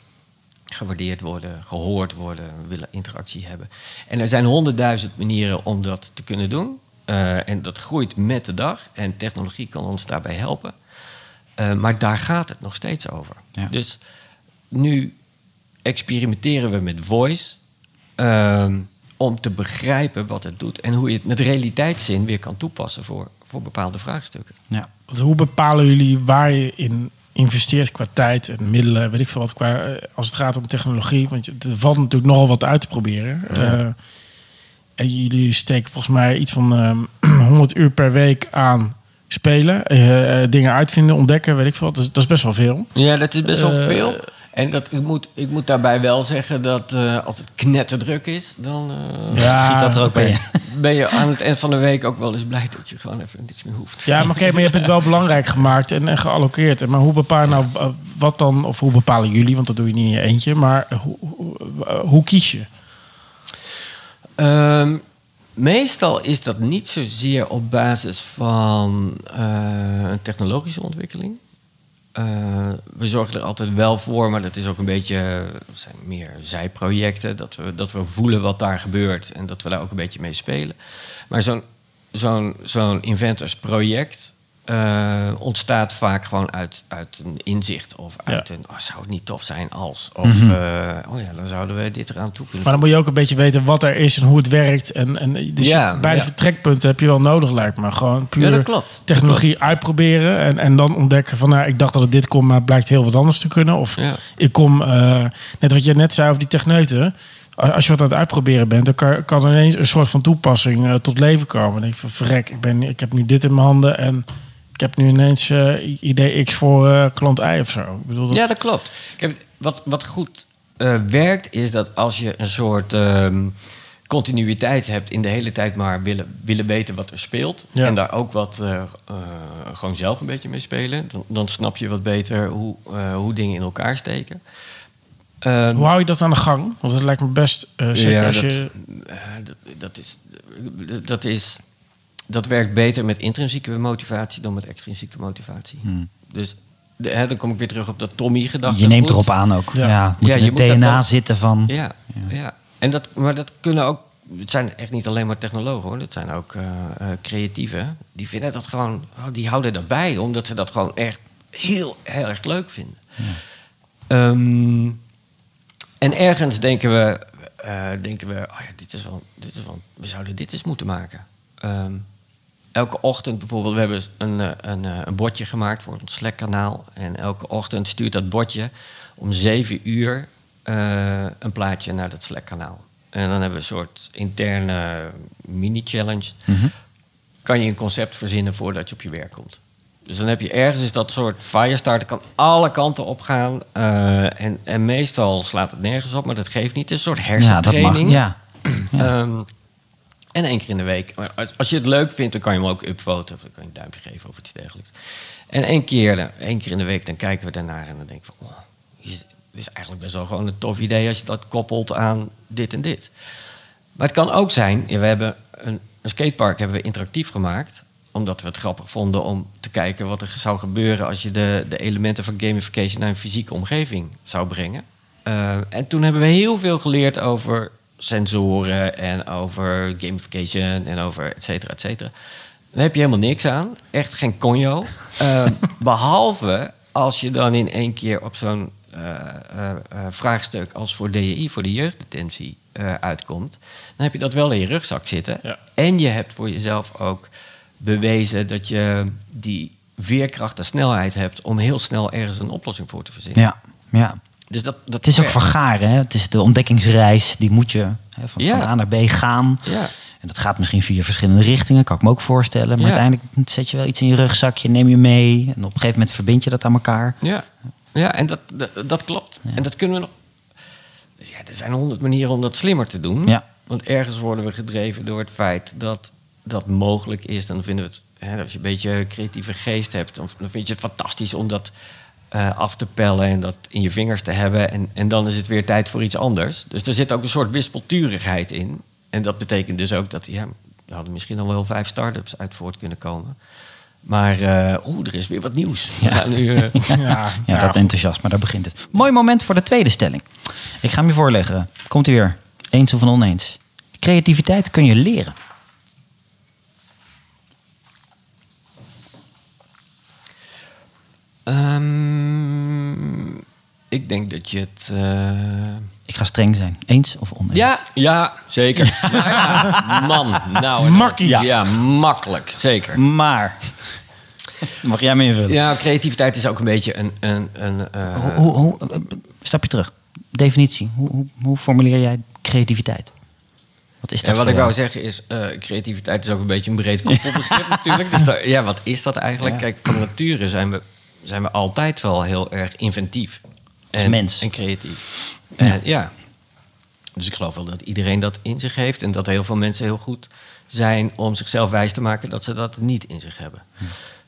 gewaardeerd worden, gehoord worden, we willen interactie hebben. En er zijn honderdduizend manieren om dat te kunnen doen. Eh, en dat groeit met de dag. En technologie kan ons daarbij helpen. Eh, maar daar gaat het nog steeds over.
Ja.
Dus nu experimenteren we met voice. ehm, om te begrijpen wat het doet. En hoe je het met realiteitszin weer kan toepassen voor, voor bepaalde vraagstukken.
Ja.
Want hoe bepalen jullie waar je in investeert qua tijd en middelen, weet ik veel wat, qua, eh, als het gaat om technologie? Want je- er valt natuurlijk nogal wat uit te proberen. Eh, en jullie steken volgens mij iets van ehm 100 uur per week aan spelen, eh, dingen uitvinden, ontdekken, weet ik veel wat. Dat is, dat is best wel veel.
Ja, dat is best wel veel. En dat, ik, moet, ik moet daarbij wel zeggen dat eh, als het knetterdruk is, dan eh,
Ja,
Schiet dat er ook in.
ben je aan het eind van de week ook wel eens blij dat je gewoon even niks meer hoeft.
Ja, maar oké, maar je hebt het wel belangrijk gemaakt en, en Maar hoe bepaal je nou wat dan, of hoe bepalen jullie, want dat doe je niet in je eentje, maar hoe, hoe, hoe kies je?
Ehm, meestal is dat niet zozeer op basis van eh, een technologische ontwikkeling. Eh, we zorgen er altijd wel voor, maar dat is ook een beetje, dat zijn meer zijprojecten, dat we, dat we voelen wat daar gebeurt en dat we daar ook een beetje mee spelen. Maar zo'n zo'n zo'n inventors eh, ontstaat vaak gewoon uit, uit een inzicht of uit
Ja.
een, oh, zou het niet tof zijn als, of
Mhm.
eh, oh ja, dan zouden we dit eraan toe kunnen
Maar dan moet je ook een beetje weten wat er is en hoe het werkt. En, en dus
Ja,
beide
ja.
vertrekpunten heb je wel nodig, lijkt me. Gewoon puur
klopt.
technologie uitproberen en, en dan ontdekken van... Nou, ik dacht dat het dit kon, maar het blijkt heel wat anders te kunnen. Of ik kom, eh, net wat je net zei over die techneuten... Als je wat aan het uitproberen bent, dan kan, kan er ineens een soort van toepassing tot leven komen. Dan denk je van, verrek, ik, ben, ik heb nu dit in mijn handen en ik heb nu ineens eh, idee X voor eh, klant Y of zo. Ik bedoel, dat,
Ja, dat klopt. Kijk, wat, wat goed eh, werkt, is dat als je een soort ehm, continuïteit hebt in de hele tijd maar willen, willen weten wat er speelt.
Ja.
En daar ook wat gewoon zelf een beetje mee spelen. Dan, dan snap je wat beter hoe, hoe dingen in elkaar steken. Ehm,
Hoe hou je dat aan de gang? Want het lijkt me best, eh, zeker
ja,
als
dat,
je...
dat, dat, is, dat is... Dat werkt beter met intrinsieke motivatie dan met extrinsieke motivatie. Dus de, hè, dan kom ik weer terug op dat Tommy-gedachte.
Je neemt erop aan ook.
Ja.
Ja. moet
Ja,
in
je
het
moet dat
DNA
wel-
zitten van...
Ja, ja. En dat, maar dat kunnen ook. Het zijn echt niet alleen maar technologen hoor. Dat zijn ook eh eh, creatieven. Die vinden dat gewoon. oh, die houden erbij, omdat ze dat gewoon echt heel, heel erg leuk vinden. Ehm, en ergens denken we. eh, denken we, oh ja, dit is wel, dit is wel, we zouden dit eens moeten maken. Ehm, elke ochtend bijvoorbeeld, we hebben een, eh, een, eh, een bordje gemaakt voor ons Slack-kanaal. En elke ochtend stuurt dat bordje om zeven uur eh, een plaatje naar dat Slack-kanaal. En dan hebben we een soort interne mini-challenge. Kan je een concept verzinnen voordat je op je werk komt. Dus dan heb je ergens is dat soort firestarter, kan alle kanten op gaan. eh, en, en meestal slaat het nergens op, maar dat geeft niet. Het is een soort
Ja, dat mag.
hersentraining.
Ja.
Ehm, en één keer in de week. Als, je het leuk vindt, dan kan je hem ook upvoten. Of dan kan je een duimpje geven of iets dergelijks. En één keer, eh, één keer in de week, dan kijken we daarnaar en dan denk ik van... Oh, dit is eigenlijk best wel gewoon een tof idee als je dat koppelt aan dit en dit. Maar het kan ook zijn, we hebben een, een skatepark hebben we interactief gemaakt. Omdat we het grappig vonden om te kijken wat er zou gebeuren als je de, de elementen van gamification naar een fysieke omgeving zou brengen. Eh, en toen hebben we heel veel geleerd over sensoren en over gamification en over et cetera, et cetera. Daar heb je helemaal niks aan. Echt geen conjo. Uh, behalve als je dan in één keer op zo'n uh, uh, vraagstuk als voor DEI, voor de jeugddetentie, uitkomt. Dan heb je dat wel in je rugzak zitten.
Ja.
En je hebt voor jezelf ook bewezen dat je die veerkracht en snelheid hebt om heel snel ergens een oplossing voor te verzinnen.
Ja, ja.
Dus dat, dat
Het is ook vergaren, hè? Het is de ontdekkingsreis, die moet je hè, van,
Ja.
van A naar B gaan.
Ja.
En dat gaat misschien via verschillende richtingen, kan ik me ook voorstellen. Maar
Ja.
uiteindelijk zet je wel iets in je rugzakje, neem je mee. En op een gegeven moment verbind je dat aan elkaar.
Ja, ja en dat, dat, dat klopt. En dat kunnen we nog. Dus ja, er zijn honderd manieren om dat slimmer te doen.
Ja.
Want ergens worden we gedreven door het feit dat dat mogelijk is. Dan vinden we het, hè, als je een beetje creatieve geest hebt, dan, dan vind je het fantastisch om dat eh, af te pellen en dat in je vingers te hebben. En, en dan is het weer tijd voor iets anders. Dus er zit ook een soort wispelturigheid in. En dat betekent dus ook dat ja, er hadden misschien al wel vijf start-ups uit voort kunnen komen. Maar eh, oeh, er is weer wat nieuws. Gaan nu, eh,
Ja,
Ja, dat enthousiasme, daar begint het. Mooi moment voor de tweede stelling. Ik ga hem je voorleggen. Komt u weer. Eens of een oneens. Creativiteit kun je leren.
Ehm, ik denk dat je het. eh,
Ik ga streng zijn. Eens of oneens?
Ja, ja, zeker. Ja, ja. Man, nou.
Makkie.
Ja. ja, makkelijk, zeker.
Maar. Mag jij me invullen?
Ja, creativiteit is ook een beetje een. een, een eh,
Hoe, hoe, hoe, eh, stapje terug. Definitie. Hoe, hoe, formuleer jij creativiteit? Wat is
ja,
dat
wat
voor
ik wou zeggen is, creativiteit is ook een beetje een breed koppelbegrip natuurlijk. Dus ja, wat is dat eigenlijk?
Ja.
Kijk, van nature zijn we, zijn we altijd wel heel erg inventief.
Mens.
En creatief.
Ja.
En, ja. Dus ik geloof wel dat iedereen dat in zich heeft. En dat heel veel mensen heel goed zijn om zichzelf wijs te maken dat ze dat niet in zich hebben.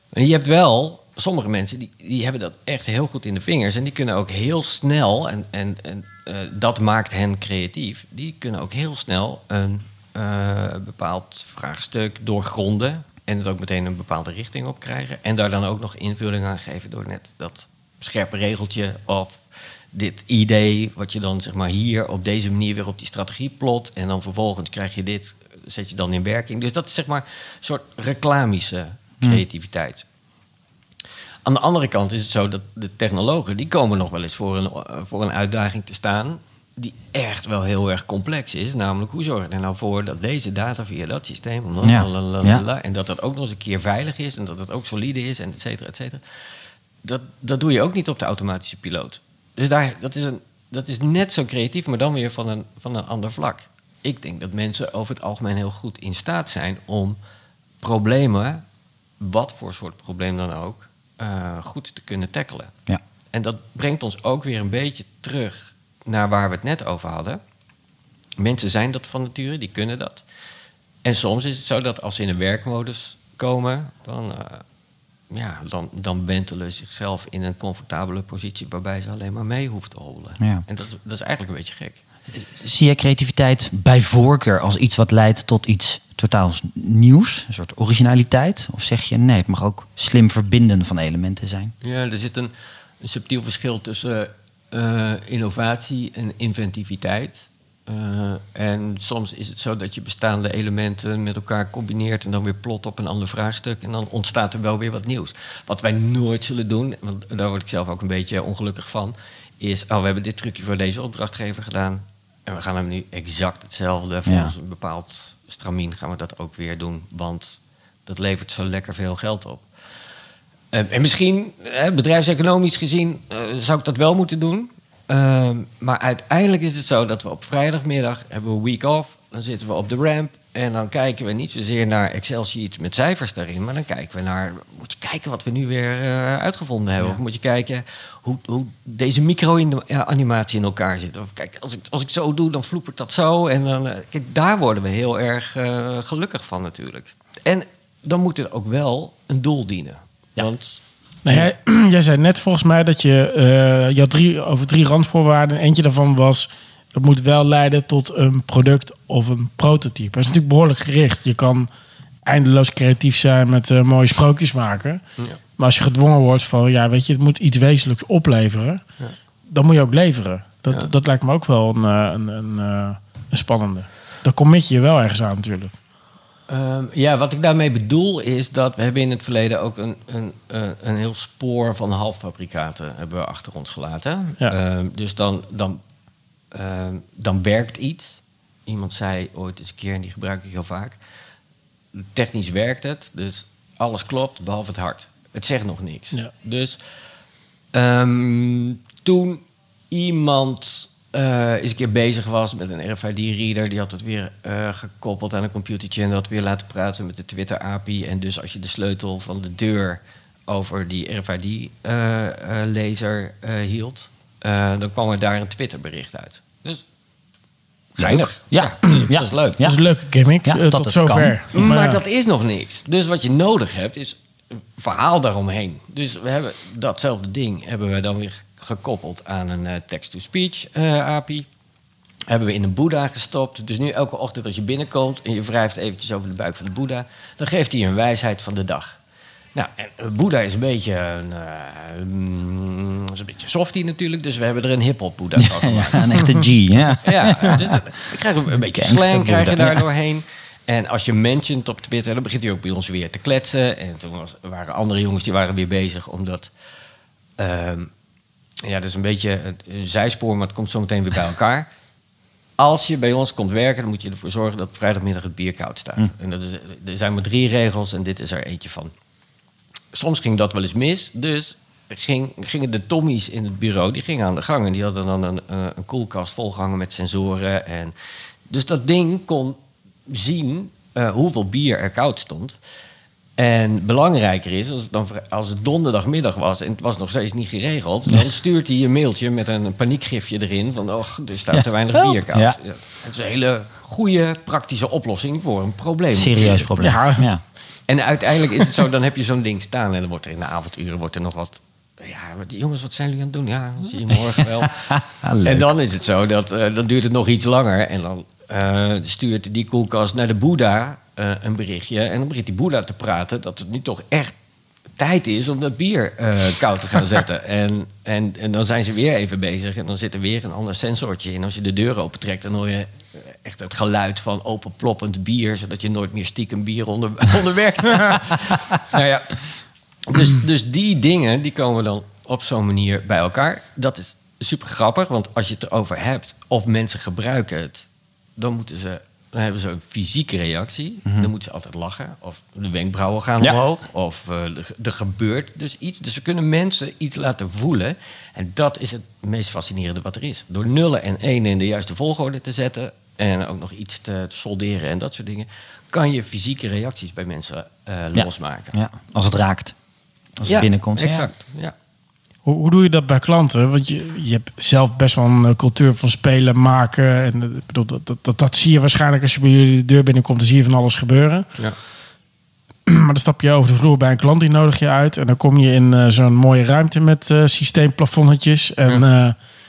Maar je hebt wel sommige mensen die, die hebben dat echt heel goed in de vingers. En die kunnen ook heel snel, en, en, en eh, dat maakt hen creatief, die kunnen ook heel snel een eh, bepaald vraagstuk doorgronden. En het ook meteen een bepaalde richting op krijgen. En daar dan ook nog invulling aan geven door net dat scherpe regeltje of dit idee, wat je dan zeg maar hier op deze manier weer op die strategie plot. En dan vervolgens krijg je dit, zet je dan in werking. Dus dat is zeg maar een soort reclamische creativiteit. Aan de andere kant is het zo dat de technologen... die komen nog wel eens voor een, voor een uitdaging te staan... die echt wel heel erg complex is. Namelijk, hoe zorg je er nou voor dat deze data via dat systeem...
Ja.
en dat dat ook nog eens een keer veilig is... en dat het ook solide is, en et cetera, et cetera. Dat, dat doe je ook niet op de automatische piloot. Dus daar, dat, is een, dat is net zo creatief, maar dan weer van een, van een ander vlak. Ik denk dat mensen over het algemeen heel goed in staat zijn... om problemen, wat voor soort probleem dan ook, eh, goed te kunnen tackelen.
Ja.
En dat brengt ons ook weer een beetje terug naar waar we het net over hadden. Mensen zijn dat van nature, die kunnen dat. En soms is het zo dat als ze in een werkmodus komen, dan, eh, ja, dan, dan wentelen ze zichzelf in een comfortabele positie waarbij ze alleen maar mee hoeven te hobbelen.
Ja.
En dat, is- dat is eigenlijk een beetje gek.
Zie jij creativiteit bij voorkeur als iets wat leidt tot iets totaal nieuws? Een soort originaliteit? Of zeg je nee, het mag ook slim verbinden van elementen zijn?
Ja, er zit een, een subtiel verschil tussen eh, innovatie en inventiviteit. Eh, en soms is het zo dat je bestaande elementen met elkaar combineert en dan weer plot op een ander vraagstuk. En dan ontstaat er wel weer wat nieuws. Wat wij nooit zullen doen, want daar word ik zelf ook een beetje ongelukkig van, is: oh, we hebben dit trucje voor deze opdrachtgever gedaan. En we gaan hem nu exact hetzelfde. Volgens
Ja.
een bepaald stramien gaan we dat ook weer doen. Want dat levert zo lekker veel geld op. Eh, en misschien, bedrijfseconomisch gezien, eh, zou ik dat wel moeten doen. Ehm, maar uiteindelijk is het zo dat we op vrijdagmiddag hebben we week off. Dan zitten we op de ramp. En dan kijken we niet zozeer naar Excel-sheets met cijfers daarin. Maar dan kijken we naar, moet je kijken wat we nu weer eh, uitgevonden hebben. Of moet je kijken hoe, hoe deze micro-animatie in elkaar zit. Of kijk, als ik, als ik zo doe, dan vloepert dat zo. En dan, kijk, daar worden we heel erg gelukkig van natuurlijk. En dan moet het ook wel een doel dienen. Want
Nou, jij, jij zei net volgens mij dat je, eh, je had drie, over drie randvoorwaarden. En eentje daarvan was, het moet wel leiden tot een product of een prototype. Dat is natuurlijk behoorlijk gericht. Je kan eindeloos creatief zijn met eh, mooie sprookjes maken.
Ja.
Maar als je gedwongen wordt van, ja, weet je, het moet iets wezenlijks opleveren.
Ja.
Dan moet je ook leveren. Dat,
Ja.
dat lijkt me ook wel een, eh, een, een, eh, een spannende. Dan commit je je wel ergens aan natuurlijk.
Ehm, ja, wat ik daarmee bedoel is dat we hebben in het verleden ook een, een, een, een heel spoor van halffabrikaten hebben we achter ons gelaten.
Ja.
Ehm, dus dan, dan, ehm, dan werkt iets. Iemand zei ooit eens een keer, en die gebruik ik heel vaak. Technisch werkt het, dus alles klopt, behalve het hart. Het zegt nog niks.
Ja.
Dus toen iemand eh, eens een keer bezig was met een RFID-reader, die had het weer eh, gekoppeld aan een computertje en dat weer laten praten met de Twitter-API. En dus als je de sleutel van de deur over die RFID-laser eh, hield, eh, dan kwam er daar een Twitter-bericht uit. Dus geinig.
Ja.
dus
Ja.
dat is leuk.
Ja.
Dat is een leuke gimmick.
Ja,
tot zover.
kan.
Maar
ja.
dat is nog niks. Dus wat je nodig hebt is een verhaal daaromheen. Dus we hebben datzelfde ding hebben we dan weer gekoppeld aan een eh, text-to-speech eh, API. Hebben we in een Boeddha gestopt. Dus nu elke ochtend als je binnenkomt en je wrijft eventjes over de buik van de Boeddha, dan geeft hij een wijsheid van de dag. Nou, en eh, Boeddha is een beetje een, mm, is een beetje softie natuurlijk, dus we hebben er een hip-hop Boeddha van gemaakt.
Ja, een echte G, ja.
Ja, dus dat, krijg een, een beetje slang krijg je daar
ja.
doorheen. En als je mentioned op Twitter, dan begint hij ook bij ons weer te kletsen. En toen was, waren andere jongens die waren weer bezig, omdat... ehm, ja, dat is een beetje een, zijspoor, maar het komt zo meteen weer bij elkaar. Als je bij ons komt werken, dan moet je ervoor zorgen dat vrijdagmiddag het bier koud staat. En dat is, er zijn maar drie regels en dit is er eentje van. Soms ging dat wel eens mis, dus ging, gingen de Tommies in het bureau, die gingen aan de gang. En die hadden dan een, eh, een koelkast volgehangen met sensoren. En, dus dat ding kon zien eh, hoeveel bier er koud stond. En belangrijker is, als het, dan, als het donderdagmiddag was en het was nog steeds niet geregeld, dan stuurt hij een mailtje met een paniekgifje erin van, oh, er staat te weinig bier koud.
Ja.
Ja. Het is een hele goede, praktische oplossing voor een probleem.
Serieus probleem.
Ja.
En uiteindelijk is het zo, dan heb je zo'n ding staan en dan wordt er in de avonduren wordt er nog wat. Ja, wat- jongens, wat zijn jullie aan het doen? Ja, dan zie je morgen wel. En dan is het zo, dat, eh, dan duurt het nog iets langer. En dan eh, stuurt die koelkast naar de Boeddha eh, een berichtje. En dan begint die Boeddha te praten dat het nu toch echt tijd is om dat bier eh, koud te gaan zetten. en, en, en dan zijn ze weer even bezig en dan zit er weer een ander sensortje in. Als je de deur opentrekt, dan hoor je echt het geluid van openploppend bier, zodat je nooit meer stiekem bier onder, onderwerkt. nou ja, dus, dus die dingen die komen dan op zo'n manier bij elkaar. Dat is super grappig, want als je het erover hebt of mensen gebruiken het, dan moeten ze. Dan hebben ze een fysieke reactie. Dan moeten ze altijd lachen. Of de wenkbrauwen gaan
Ja.
omhoog. Of eh, er, gebeurt dus iets. Dus we kunnen mensen iets laten voelen. En dat is het meest fascinerende wat er is. Door nullen en enen in de juiste volgorde te zetten. En ook nog iets te, te solderen en dat soort dingen. Kan je fysieke reacties bij mensen eh, losmaken.
Ja, als het raakt. Als
Ja,
het binnenkomt. Ja.
Exact. Ja.
Hoe, hoe doe je dat bij klanten? Want je, je hebt zelf best wel een eh, cultuur van spelen, maken. En eh, ik bedoel, dat, dat, dat, dat zie je waarschijnlijk als je bij jullie de deur binnenkomt. Dan zie je van alles gebeuren.
Ja.
Maar dan stap je over de vloer bij een klant, die nodig je uit. En dan kom je in eh, zo'n mooie ruimte met eh systeemplafonnetjes. En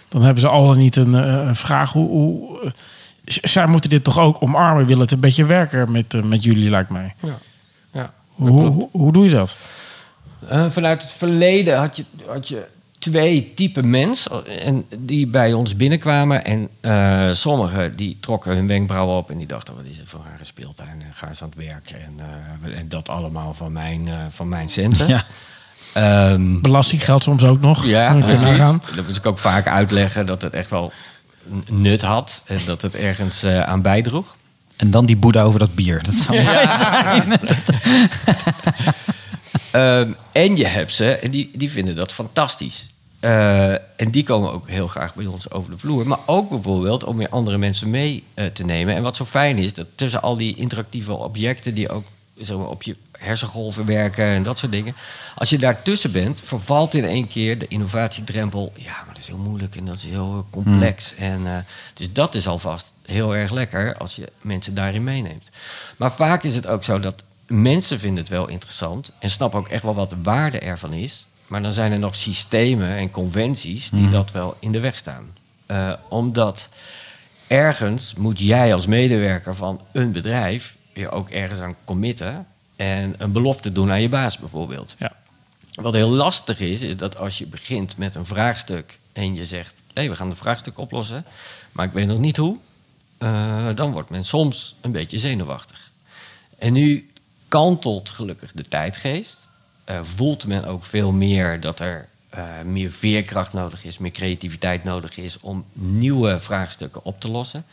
dan hebben ze al niet een, een vraag. Hoe, hoe, zij moeten dit toch ook omarmen? Willen het een beetje werken met, met jullie, lijkt mij.
Ja. Ja.
Hoe, hoe, hoe doe je dat?
Eh, vanuit het verleden had je, had je twee typen mens en die bij ons binnenkwamen. En eh, sommigen die trokken hun wenkbrauwen op en die dachten, wat is het voor rare speeltuin? En gaan ze aan het werk en, eh, en dat allemaal van mijn, eh, van mijn centen.
Ja.
Ehm,
Belasting geldt soms ook nog.
ja, precies. Dat moet ik ook vaak uitleggen dat het echt wel nut had en dat het ergens eh, aan bijdroeg.
En dan die boeddha over dat bier. Dat zou
Ehm, en je hebt ze, en die, die vinden dat fantastisch. Eh, en die komen ook heel graag bij ons over de vloer. Maar ook bijvoorbeeld om weer andere mensen mee eh, te nemen. En wat zo fijn is, dat tussen al die interactieve objecten... die ook zeg maar, op je hersengolven werken en dat soort dingen... als je daartussen bent, vervalt in één keer de innovatiedrempel... ja, maar dat is heel moeilijk en dat is heel complex. En, eh, dus dat is alvast heel erg lekker als je mensen daarin meeneemt. Maar vaak is het ook zo dat mensen vinden het wel interessant... en snappen ook echt wel wat de waarde ervan is... maar dan zijn er nog systemen en conventies die dat wel in de weg staan. Eh, omdat ergens moet jij als medewerker van een bedrijf je ook ergens aan committen en een belofte doen aan je baas bijvoorbeeld.
Ja.
Wat heel lastig is, is dat als je begint met een vraagstuk en je zegt: hé, we gaan het vraagstuk oplossen, maar ik weet nog niet hoe. eh, dan wordt men soms een beetje zenuwachtig. En nu kantelt gelukkig de tijdgeest. Eh, voelt men ook veel meer dat er eh, meer veerkracht nodig is, meer creativiteit nodig is om nieuwe vraagstukken op te lossen.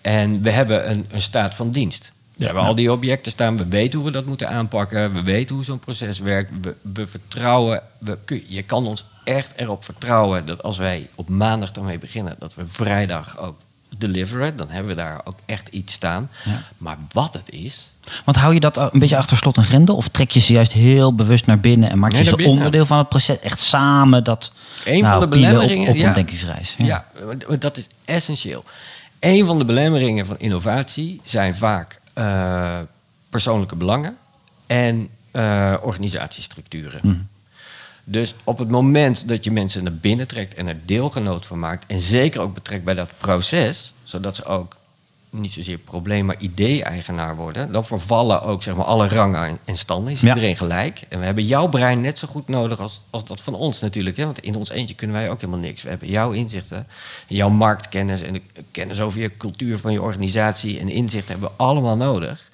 En we hebben een, een staat van dienst. We hebben al die objecten staan, we weten hoe we dat moeten aanpakken, we weten hoe zo'n proces werkt. We, we vertrouwen, we, je kan ons echt erop vertrouwen dat als wij op maandag ermee beginnen, dat we vrijdag ook deliveren. Dan hebben we daar ook echt iets staan.
Ja.
Maar wat het is,
Want hou je dat een beetje achter slot en grendel? Of trek je ze juist heel bewust naar binnen en maak je ze onderdeel van het proces? Echt samen dat
Een
nou,
van de
pielen
belemmeringen,
op, op
ja.
denkingsreis.
Ja, dat is essentieel. Een van de belemmeringen van innovatie zijn vaak eh, persoonlijke belangen en eh, organisatiestructuren.
Mhm.
Dus op het moment dat je mensen naar binnen trekt en er deelgenoot van maakt, en zeker ook betrekt bij dat proces, zodat ze ook niet zozeer probleem, maar idee-eigenaar worden, dan vervallen ook zeg maar, alle rangen en- en standen. Is
Ja.
iedereen gelijk. En we hebben jouw brein net zo goed nodig als, als dat van ons natuurlijk. Hè? Want in ons eentje kunnen wij ook helemaal niks. We hebben jouw inzichten, jouw marktkennis en de kennis over je cultuur van je organisatie en inzichten hebben we allemaal nodig.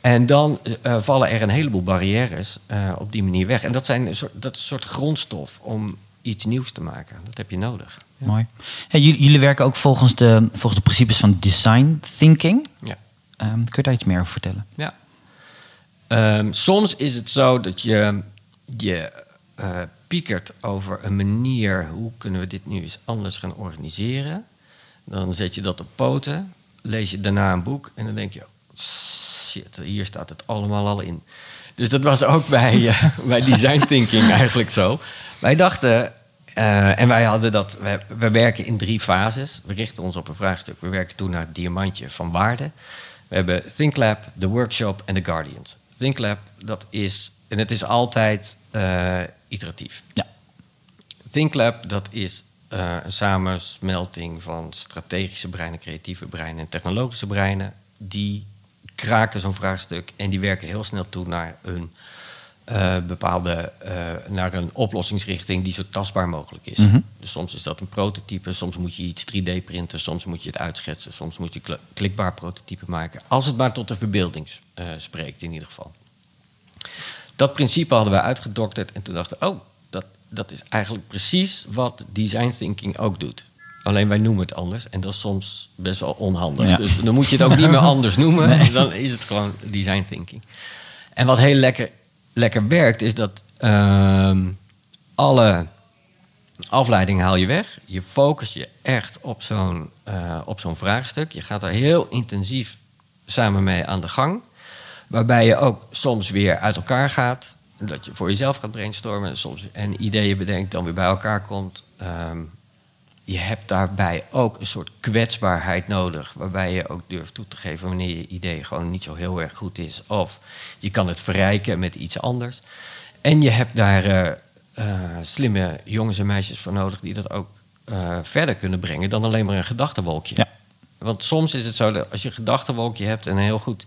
En dan eh, vallen er een heleboel barrières eh, op die manier weg. En dat, zijn dat is een soort grondstof om iets nieuws te maken. Dat heb je nodig.
Mooi. Hey, jullie, jullie werken ook volgens de, volgens de principes van design thinking.
Ja.
Ehm, kun je daar iets meer over vertellen?
Ja. Ehm, soms is het zo dat je je eh, piekert over een manier, hoe kunnen we dit nu eens anders gaan organiseren. Dan zet je dat op poten, lees je daarna een boek en dan denk je, shit, hier staat het allemaal al in. Dus dat was ook bij, eh, bij design thinking eigenlijk zo. Wij dachten, eh, en wij hadden dat, we, we werken in drie fases. We richten ons op een vraagstuk. We werken toen naar het diamantje van waarde. We hebben ThinkLab, The Workshop en The Guardians. ThinkLab, dat is, en het is altijd eh, iteratief.
Ja.
ThinkLab, dat is een samensmelting van strategische breinen, creatieve breinen en technologische breinen. Die kraken zo'n vraagstuk en die werken heel snel toe naar een eh, bepaalde eh, naar een oplossingsrichting die zo tastbaar mogelijk is.
Mhm.
Dus soms is dat een prototype, soms moet je iets 3D printen, soms moet je het uitschetsen, soms moet je kl- klikbaar prototype maken. Als het maar tot de verbeelding eh, spreekt in ieder geval. Dat principe hadden we uitgedokterd en toen dachten we, oh, dat, dat is eigenlijk precies wat design thinking ook doet. Alleen wij noemen het anders en dat is soms best wel onhandig.
Ja.
Dus dan moet je het ook niet meer anders noemen, dan is het gewoon design thinking. En wat heel lekker, lekker werkt, is dat ehm, alle afleiding haal je weg. Je focust je echt op zo'n eh, op zo'n vraagstuk. Je gaat er heel intensief samen mee aan de gang. Waarbij je ook soms weer uit elkaar gaat. Dat je voor jezelf gaat brainstormen. Soms en ideeën bedenkt, dan weer bij elkaar komt. Ehm, je hebt daarbij ook een soort kwetsbaarheid nodig. Waarbij je ook durft toe te geven wanneer je idee gewoon niet zo heel erg goed is. Of je kan het verrijken met iets anders. En je hebt daar eh, slimme jongens en meisjes voor nodig die dat ook eh, verder kunnen brengen dan alleen maar een gedachtenwolkje.
Ja.
Want soms is het zo dat als je een gedachtenwolkje hebt en een heel goed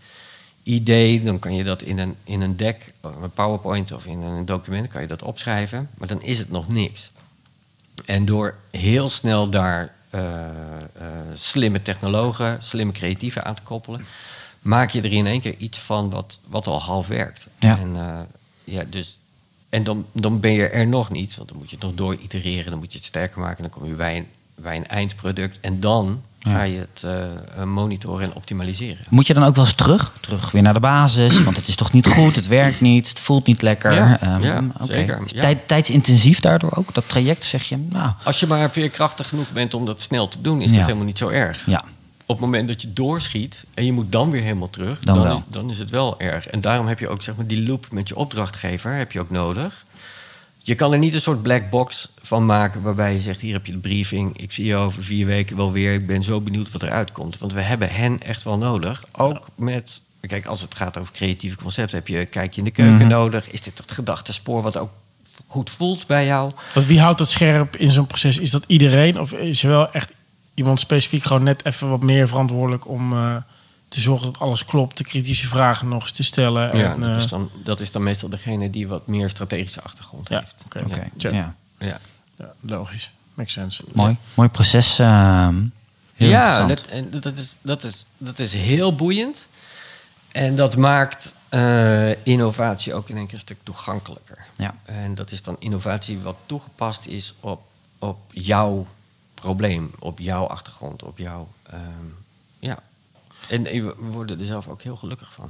idee, dan kan je dat in een, in een deck, een PowerPoint of in een document kan je dat opschrijven, maar dan is het nog niks. En door heel snel daar eh, eh, slimme technologen, slimme creatieven aan te koppelen, maak je er in één keer iets van wat, wat al half werkt.
Ja.
En, eh, ja, dus, en dan, dan ben je er nog niet, want dan moet je het nog door itereren, dan moet je het sterker maken, dan kom je bij een, bij een eindproduct en dan
Ja.
ga je het eh, monitoren en optimaliseren.
Moet je dan ook wel eens terug? Terug weer naar de basis, want het is toch niet goed, het werkt niet, het voelt niet lekker.
Ja,
Ehm,
ja, zeker,
Is
ja.
Tijd, tijdsintensief daardoor ook? Dat traject zeg je, nou,
Als je maar veerkrachtig genoeg bent om dat snel te doen, is dat helemaal niet zo erg.
ja.
Op het moment dat je doorschiet en je moet dan weer helemaal terug,
Dan
dan,
wel.
is, dan is het wel erg. En daarom heb je ook zeg maar, die loop met je opdrachtgever heb je ook nodig. Je kan er niet een soort black box van maken waarbij je zegt: hier heb je de briefing, ik zie je over vier weken wel weer, ik ben zo benieuwd wat eruit komt. Want we hebben hen echt wel nodig. Ook met, kijk, als het gaat over creatieve concepten, heb je kijk je in de keuken
Mhm.
nodig. Is dit het gedachtespoor wat ook goed voelt bij jou?
Want wie houdt dat scherp in zo'n proces? Is dat iedereen? Of is er wel echt iemand specifiek gewoon net even wat meer verantwoordelijk om eh, te zorgen dat alles klopt, de kritische vragen nog eens te stellen?
Ja,
en,
dat,
eh,
is dan, dat is dan meestal degene die wat meer strategische achtergrond
ja,
heeft.
oké. Ja.
ja.
Ja.
Ja, logisch. Makes sense.
Mooi, mooi proces. ehm. Heel
ja, dat, en dat, is, dat, is, dat is heel boeiend. En dat maakt eh, innovatie ook in één keer een stuk toegankelijker.
Ja.
En dat is dan innovatie wat toegepast is op, op jouw probleem, op jouw achtergrond, op jouw. ehm, ja. En we worden er zelf ook heel gelukkig van.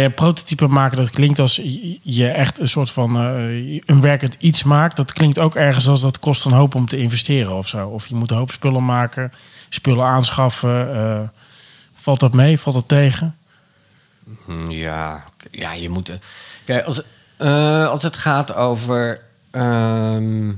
Je prototype maken, dat klinkt als je- echt een soort van eh, een werkend iets maakt. Dat klinkt ook ergens als dat kost een hoop om te investeren of zo. Of je moet een hoop spullen maken, spullen aanschaffen. eh, valt dat mee? Valt dat tegen?
Hm, Ja, ja je moet. eh, Kijk, als, als het gaat over, ehm,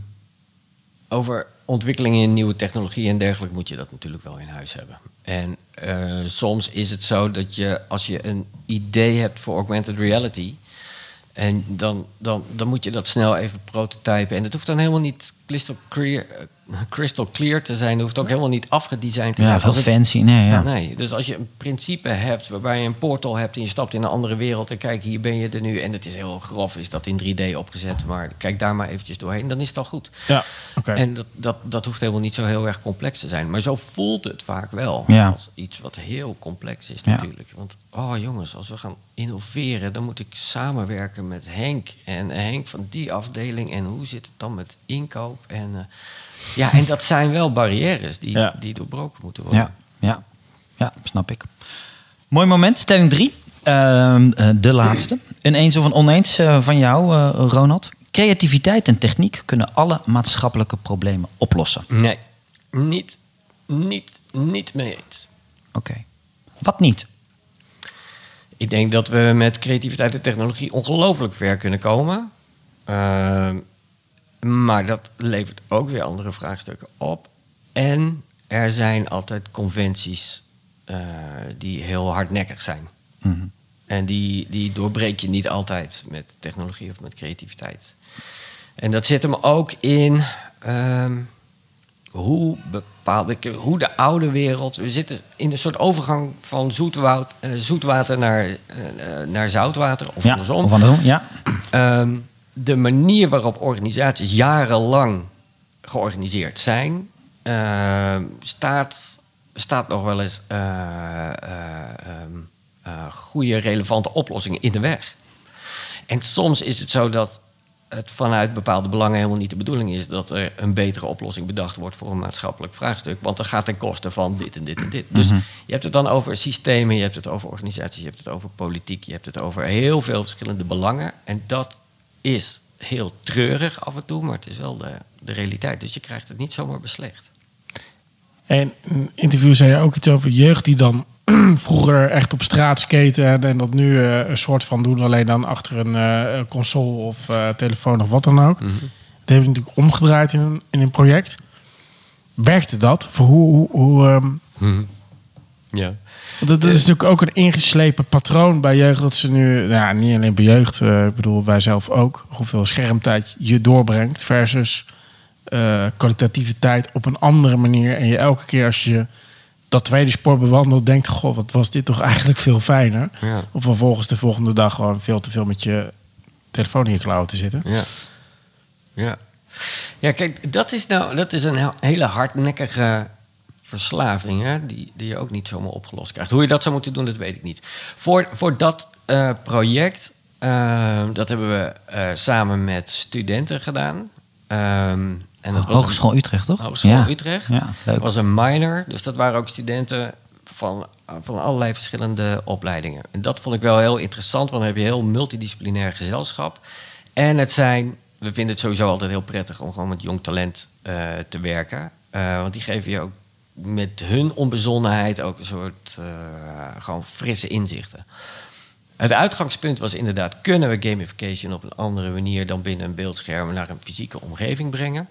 over ontwikkelingen in nieuwe technologie en dergelijke, moet je dat natuurlijk wel in huis hebben. En eh, soms is het zo dat je, als je een idee hebt voor augmented reality. En dan, dan, dan moet je dat snel even prototypen. En dat hoeft dan helemaal niet crystal clear, eh, crystal clear te zijn. Hoeft ook helemaal niet afgedesigned te
Ja,
zijn.
veel
Als het-
fancy. Nee, ja.
Nee, dus als je een principe hebt waarbij je een portal hebt en je stapt in een andere wereld en kijk, hier ben je er nu en het is heel grof, is dat in 3D opgezet, maar kijk daar maar eventjes doorheen, dan is het al goed.
Ja, oké.
En dat, dat, dat hoeft helemaal niet zo heel erg complex te zijn, maar zo voelt het vaak wel
Ja.
als iets wat heel complex is
Ja.
natuurlijk. Want, oh jongens, als we gaan innoveren, dan moet ik samenwerken met Henk en Henk van die afdeling en hoe zit het dan met inkoop en... eh, ja, en dat zijn wel barrières die,
Ja.
die doorbroken moeten worden.
Ja, ja, ja, snap ik. Mooi moment, stelling drie. Ehm, eh, de laatste. Een eens of een oneens eh, van jou, eh, Ronald. Creativiteit en techniek kunnen alle maatschappelijke problemen oplossen.
Nee, niet, niet, niet mee eens.
Oké. Wat niet?
Ik denk dat we met creativiteit en technologie ongelooflijk ver kunnen komen. Maar dat levert ook weer andere vraagstukken op. En er zijn altijd conventies eh, die heel hardnekkig zijn.
Mhm.
En die, die doorbreek je niet altijd met technologie of met creativiteit. En dat zit hem ook in ehm, hoe, bepaalde, hoe de oude wereld. We zitten in een soort overgang van zoetwoud, eh, zoetwater naar, eh, naar zoutwater, of
Ja,
andersom.
of andersom? Ja.
Ehm, de manier waarop organisaties jarenlang georganiseerd zijn, ehm, staat, staat nog wel eens eh, eh, ehm, eh, goede, relevante oplossingen in de weg. En soms is het zo dat het vanuit bepaalde belangen helemaal niet de bedoeling is dat er een betere oplossing bedacht wordt voor een maatschappelijk vraagstuk. Want dat gaat ten koste van dit en dit en dit. Dus je hebt het dan over systemen, je hebt het over organisaties, je hebt het over politiek, je hebt het over heel veel verschillende belangen. En dat is heel treurig af en toe, maar het is wel de, de realiteit. Dus je krijgt het niet zomaar beslecht.
En in interview zei je ook iets over jeugd die dan vroeger echt op straat skaten en, dat nu eh, een soort van doen, alleen dan achter een eh, console of eh, telefoon of wat dan ook. Dat hebben we natuurlijk omgedraaid in een, in een project. Werkte dat? Voor hoe, hoe, hoe, ehm,
Ja.
Dat, dat is natuurlijk ook een ingeslepen patroon bij jeugd. Dat ze nu, nou niet alleen bij jeugd, eh, ik bedoel wij zelf ook, hoeveel schermtijd je doorbrengt versus eh, kwalitatieve tijd op een andere manier. En je elke keer als je dat tweede sport bewandelt, denkt: Goh, wat was dit toch eigenlijk veel fijner?
Ja.
Of vervolgens de volgende dag gewoon veel te veel met je telefoon in je klauwen te zitten.
Ja. Ja. Ja, kijk, dat is nou dat is een he- hele hardnekkige verslaving, hè, die, die je ook niet zomaar opgelost krijgt. Hoe je dat zou moeten doen, dat weet ik niet. Voor, voor dat eh, project, eh, dat hebben we eh, samen met studenten gedaan. Ehm, en dat was
Hogeschool Utrecht, toch?
Hogeschool
ja.
Utrecht.
Ja, leuk.
Was een minor, dus dat waren ook studenten van, van allerlei verschillende opleidingen. En dat vond ik wel heel interessant, want dan heb je heel multidisciplinair gezelschap. En het zijn, we vinden het sowieso altijd heel prettig om gewoon met jong talent eh, te werken. Want die geven je ook met hun onbezonnenheid ook een soort eh, gewoon frisse inzichten. Het uitgangspunt was inderdaad, kunnen we gamification op een andere manier dan binnen een beeldscherm naar een fysieke omgeving brengen?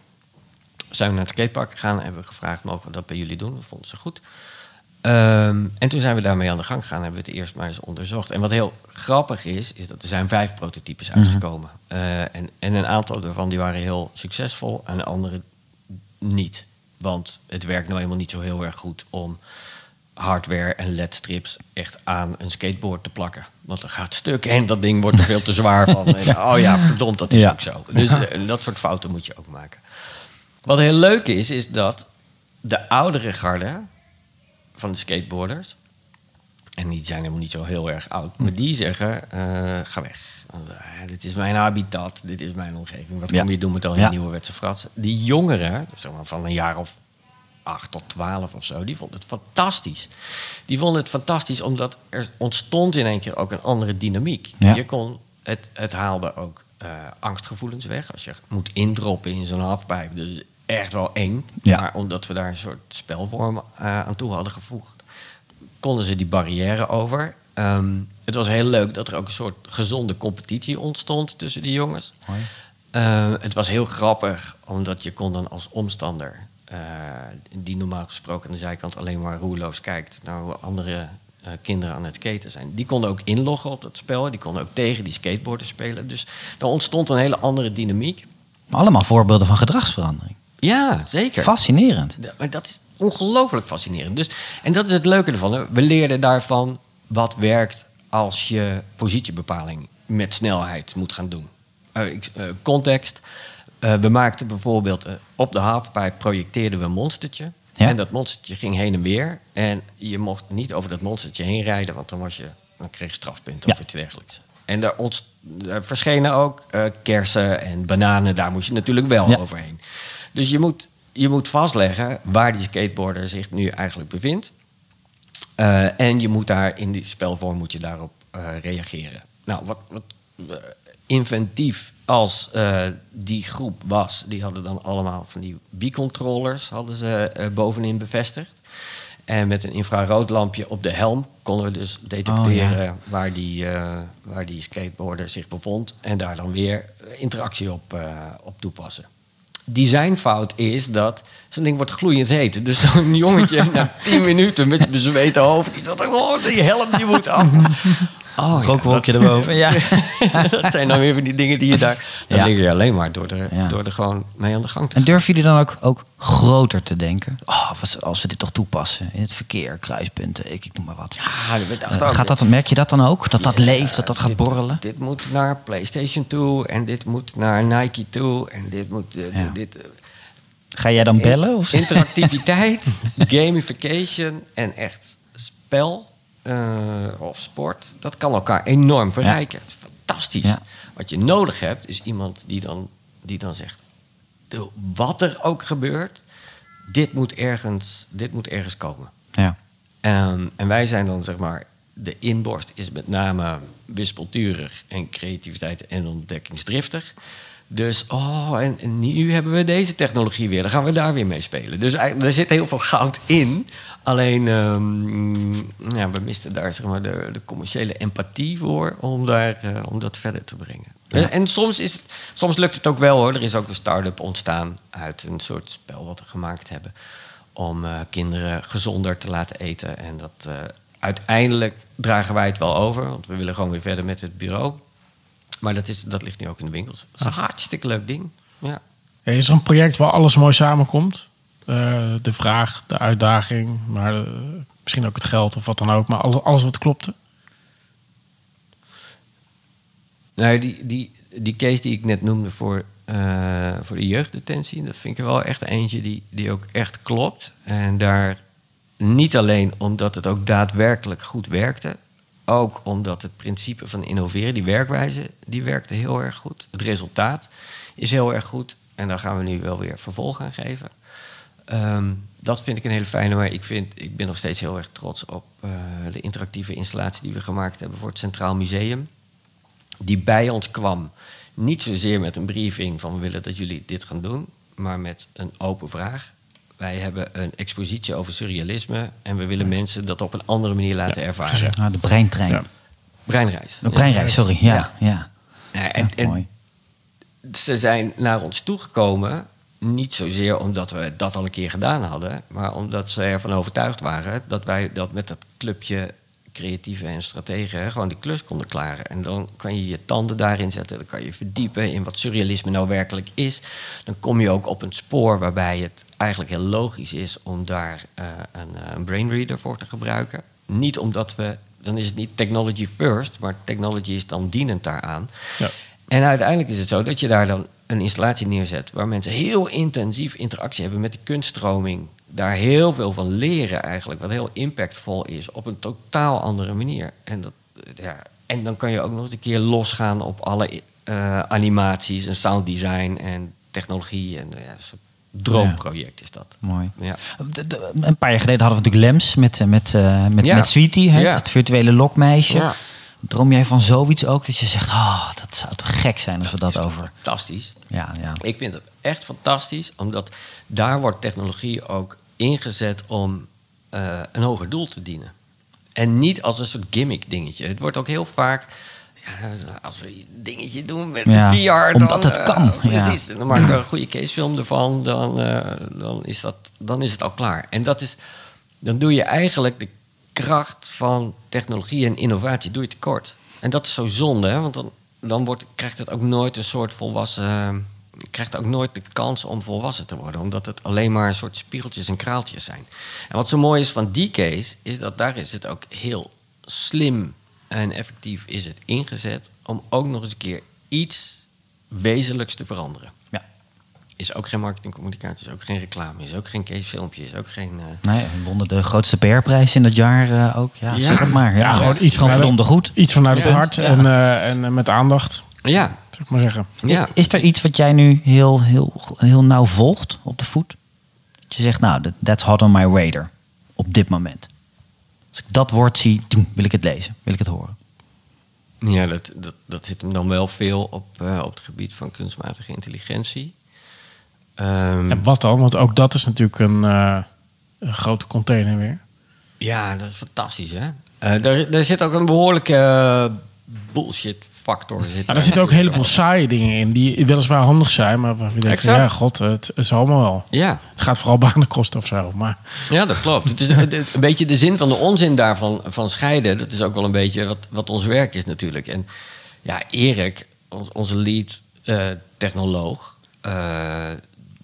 Zijn we naar het skatepark gegaan en hebben we gevraagd, mogen we dat bij jullie doen? Dat vonden ze goed. Ehm, en toen zijn we daarmee aan de gang gegaan en hebben we het eerst maar eens onderzocht. En wat heel grappig is, is dat er zijn vijf prototypes uitgekomen. Eh, en, en een aantal daarvan die waren heel succesvol en de andere niet. Want het werkt nou eenmaal niet zo heel erg goed om hardware en ledstrips echt aan een skateboard te plakken. Want dan gaat stuk en dat ding wordt er veel te zwaar van. En, oh ja, verdomd, dat is
Ja.
ook zo. Dus eh, dat soort fouten moet je ook maken. Wat heel leuk is, is dat de oudere garde van de skateboarders. En die zijn helemaal niet zo heel erg oud. Maar die zeggen, eh, ga weg. Eh, dit is mijn habitat, dit is mijn omgeving. Wat
Ja.
kom je doen met al je
Ja.
nieuwe wetse frats? Die jongeren, zeg maar van een jaar of acht tot twaalf of zo, die vonden het fantastisch. Die vonden het fantastisch omdat er ontstond in één keer ook een andere dynamiek.
Ja.
Je kon, het, het haalde ook eh, angstgevoelens weg. Als je moet indroppen in zo'n halfpijp, is echt wel eng.
Ja.
Maar omdat we daar een soort spelvorm eh, aan toe hadden gevoegd, konden ze die barrière over. Ehm, het was heel leuk dat er ook een soort gezonde competitie ontstond tussen die jongens. Eh, het was heel grappig, omdat je kon dan als omstander, eh, die normaal gesproken aan de zijkant alleen maar roerloos kijkt naar hoe andere eh, kinderen aan het skaten zijn, die konden ook inloggen op dat spel. Die konden ook tegen die skateboarders spelen. Dus er ontstond een hele andere dynamiek.
Maar allemaal voorbeelden van gedragsverandering.
Ja, zeker.
Fascinerend.
Ja, Maar dat is ongelooflijk fascinerend. Dus, en dat is het leuke ervan. Hè. We leerden daarvan wat werkt als je positiebepaling met snelheid moet gaan doen. Eh, eh, context. Eh, we maakten bijvoorbeeld op de havenpijp projecteerden we een monstertje.
Ja.
En dat monstertje ging heen en weer. En je mocht niet over dat monstertje heen rijden, want dan, was je, dan kreeg je strafpunten
Ja.
of iets dergelijks. En daar, ontst- daar verschenen ook kersen en bananen. Daar moest je natuurlijk wel
Ja.
overheen. Dus je moet, je moet vastleggen waar die skateboarder zich nu eigenlijk bevindt. Eh, en je moet daar in die spelvorm moet je daarop eh, reageren. Nou, wat, wat eh, inventief als die groep was, die hadden dan allemaal van die B-controllers hadden ze bovenin bevestigd. En met een infraroodlampje op de helm konden we dus detecteren waar, die, waar die skateboarder zich bevond. En daar dan weer interactie op, op toepassen. Designfout is dat zo'n ding wordt gloeiend heet. Dus zo'n jongetje na 10 minuten met bezweten hoofd, die dacht, oh, die helm die moet af. Oh, ja,
Rookwolkje erboven. Ja.
dat zijn dan weer van die dingen die je daar... Dan
Ja.
je alleen maar door er,
Ja.
door er gewoon mee aan de gang te
En durven jullie dan ook, ook groter te denken? Oh, was- als we dit toch toepassen in het verkeer, kruispunten, ik, ik noem maar wat.
Ja, dachten
Eh, gaat dat, merk je dat dan ook? Dat dat leeft, dat dat gaat
dit-
borrelen?
Dit moet naar PlayStation toe en dit moet naar Nike toe en dit moet... eh, dit, eh,
Ga jij dan bellen? Of?
Interactiviteit, gamification en echt spel eh, of sport, dat kan elkaar enorm verrijken. Fantastisch.
Ja.
Wat je nodig hebt, is iemand die dan, die dan zegt: "Doe, wat er ook gebeurt, dit moet ergens, dit moet ergens komen.
Ja.
Ehm, en wij zijn dan zeg maar, de inborst is met name wispelturig en creativiteit en ontdekkingsdriftig. Dus, oh, en, en nu hebben we deze technologie weer. Dan gaan we daar weer mee spelen. Dus er zit heel veel goud in. Alleen, ehm, ja, we misten daar zeg maar, de, de commerciële empathie voor om, daar, eh, om dat verder te brengen. En, en soms, is het, soms lukt het ook wel hoor. Er is ook een start-up ontstaan uit een soort spel wat we gemaakt hebben. Om eh, kinderen gezonder te laten eten. En dat eh, uiteindelijk dragen wij het wel over. Want we willen gewoon weer verder met het bureau. Maar dat, is, dat ligt nu ook in de winkels. Het is een hartstikke leuk ding. Ja,
is er een project waar alles mooi samenkomt? Eh, de vraag, de uitdaging, maar eh, misschien ook het geld of wat dan ook. Maar alles, wat klopte.
Nou, die, die, die case die ik net noemde voor, eh, voor de jeugddetentie, dat vind ik wel echt eentje die, die ook echt klopt. En daar niet alleen omdat het ook daadwerkelijk goed werkte, ook omdat het principe van innoveren, die werkwijze, die werkte heel erg goed. Het resultaat is heel erg goed en daar gaan we nu wel weer vervolg aan geven. Ehm, dat vind ik een hele fijne, maar ik, vind, ik ben nog steeds heel erg trots op eh, de interactieve installatie die we gemaakt hebben voor het Centraal Museum die bij ons kwam. Niet zozeer met een briefing van we willen dat jullie dit gaan doen, maar met een open vraag. Wij hebben een expositie over surrealisme en we willen mensen dat op een andere manier laten ervaren.
Ah, de breintrein.
Ja.
Breinreis.
De breinreis, sorry. Ja, ja.
Ja. Ja, en,
Ja,
en
mooi.
ze zijn naar ons toegekomen. Niet zozeer omdat we dat al een keer gedaan hadden, maar omdat ze ervan overtuigd waren dat wij dat met dat clubje creatieven en strategen gewoon die klus konden klaren. En dan kan je je tanden daarin zetten, dan kan je verdiepen in wat surrealisme nou werkelijk is. Dan kom je ook op een spoor waarbij het eigenlijk heel logisch is om daar eh, een, eh, een brainreader voor te gebruiken. Niet omdat we, dan is het niet technology first, maar technology is dan dienend daaraan.
Ja.
En uiteindelijk is het zo dat je daar dan een installatie neerzet waar mensen heel intensief interactie hebben met de kunststroming daar heel veel van leren eigenlijk, wat heel impactvol is, op een totaal andere manier. En, dat, ja, en dan kan je ook nog eens een keer losgaan op alle eh, animaties en sounddesign en technologie. En, ja, dus droomproject is dat.
Mooi.
Ja.
De- de- een paar jaar geleden hadden we natuurlijk Lems met, eh, met, eh, met,
Ja.
met Sweetie, het virtuele lokmeisje. Droom jij van zoiets ook? Dat je zegt, oh, dat zou toch gek zijn als we dat over...
Fantastisch.
Ja, ja.
Ik vind het echt fantastisch, omdat daar wordt technologie ook ingezet om eh, een hoger doel te dienen. En niet als een soort gimmick dingetje. Het wordt ook heel vaak, ja, als we een dingetje doen met
Ja,
de VR...
omdat
dan,
het
eh,
kan, ja.
Precies, dan maken we een goede casefilm ervan, dan, eh, dan, is dat, dan is het al klaar. En dat is, dan doe je eigenlijk de kracht van technologie en innovatie doe je tekort. En dat is zo zonde, hè? want dan, dan wordt, krijgt het ook nooit een soort volwassen... krijgt ook nooit de kans om volwassen te worden. Omdat het alleen maar een soort spiegeltjes en kraaltjes zijn. En wat zo mooi is van die case, is dat daar is het ook heel slim en effectief is het ingezet... om ook nog eens een keer iets wezenlijks te veranderen. Is ook geen marketingcommunicatie, is ook geen reclame, is ook geen casefilmpje, is ook geen... eh,
Nee, we wonnen de grootste PR-prijs in dat jaar eh, ook. Ja,
Ja.
zeg het maar. Ja,
Ja, gewoon iets
van
vanuit-
verdomde goed.
Iets vanuit
Ja.
het hart
Ja.
en, eh, en met aandacht,
Ja,
zou ik maar zeggen.
ja.
Is er iets wat jij nu heel, heel, heel nauw volgt op de voet? Dat je zegt, nou, that- that's hot on my radar. Op dit moment. Als ik dat woord zie, toen wil ik het lezen. Wil ik het horen.
Ja, dat, dat, dat zit hem dan wel veel op, eh, op het gebied van kunstmatige intelligentie. Ehm,
En wat dan? Want ook dat is natuurlijk een, eh, een grote container weer.
ja, dat is fantastisch, hè? Eh daar, daar zit ook een behoorlijke eh, bullshit factor. Zit
Maar er zitten ook een heleboel saaie dingen in die weliswaar handig zijn, maar waarvan je denkt,
Exact.
ja, god, het is allemaal wel.
Ja,
Het gaat vooral banen kosten of zo. Maar
ja, dat klopt. Het is een, beetje de zin van de onzin daarvan van scheiden. Dat is ook wel een beetje wat, wat ons werk is natuurlijk. En ja, Erik, ons, onze lead eh, technoloog, eh,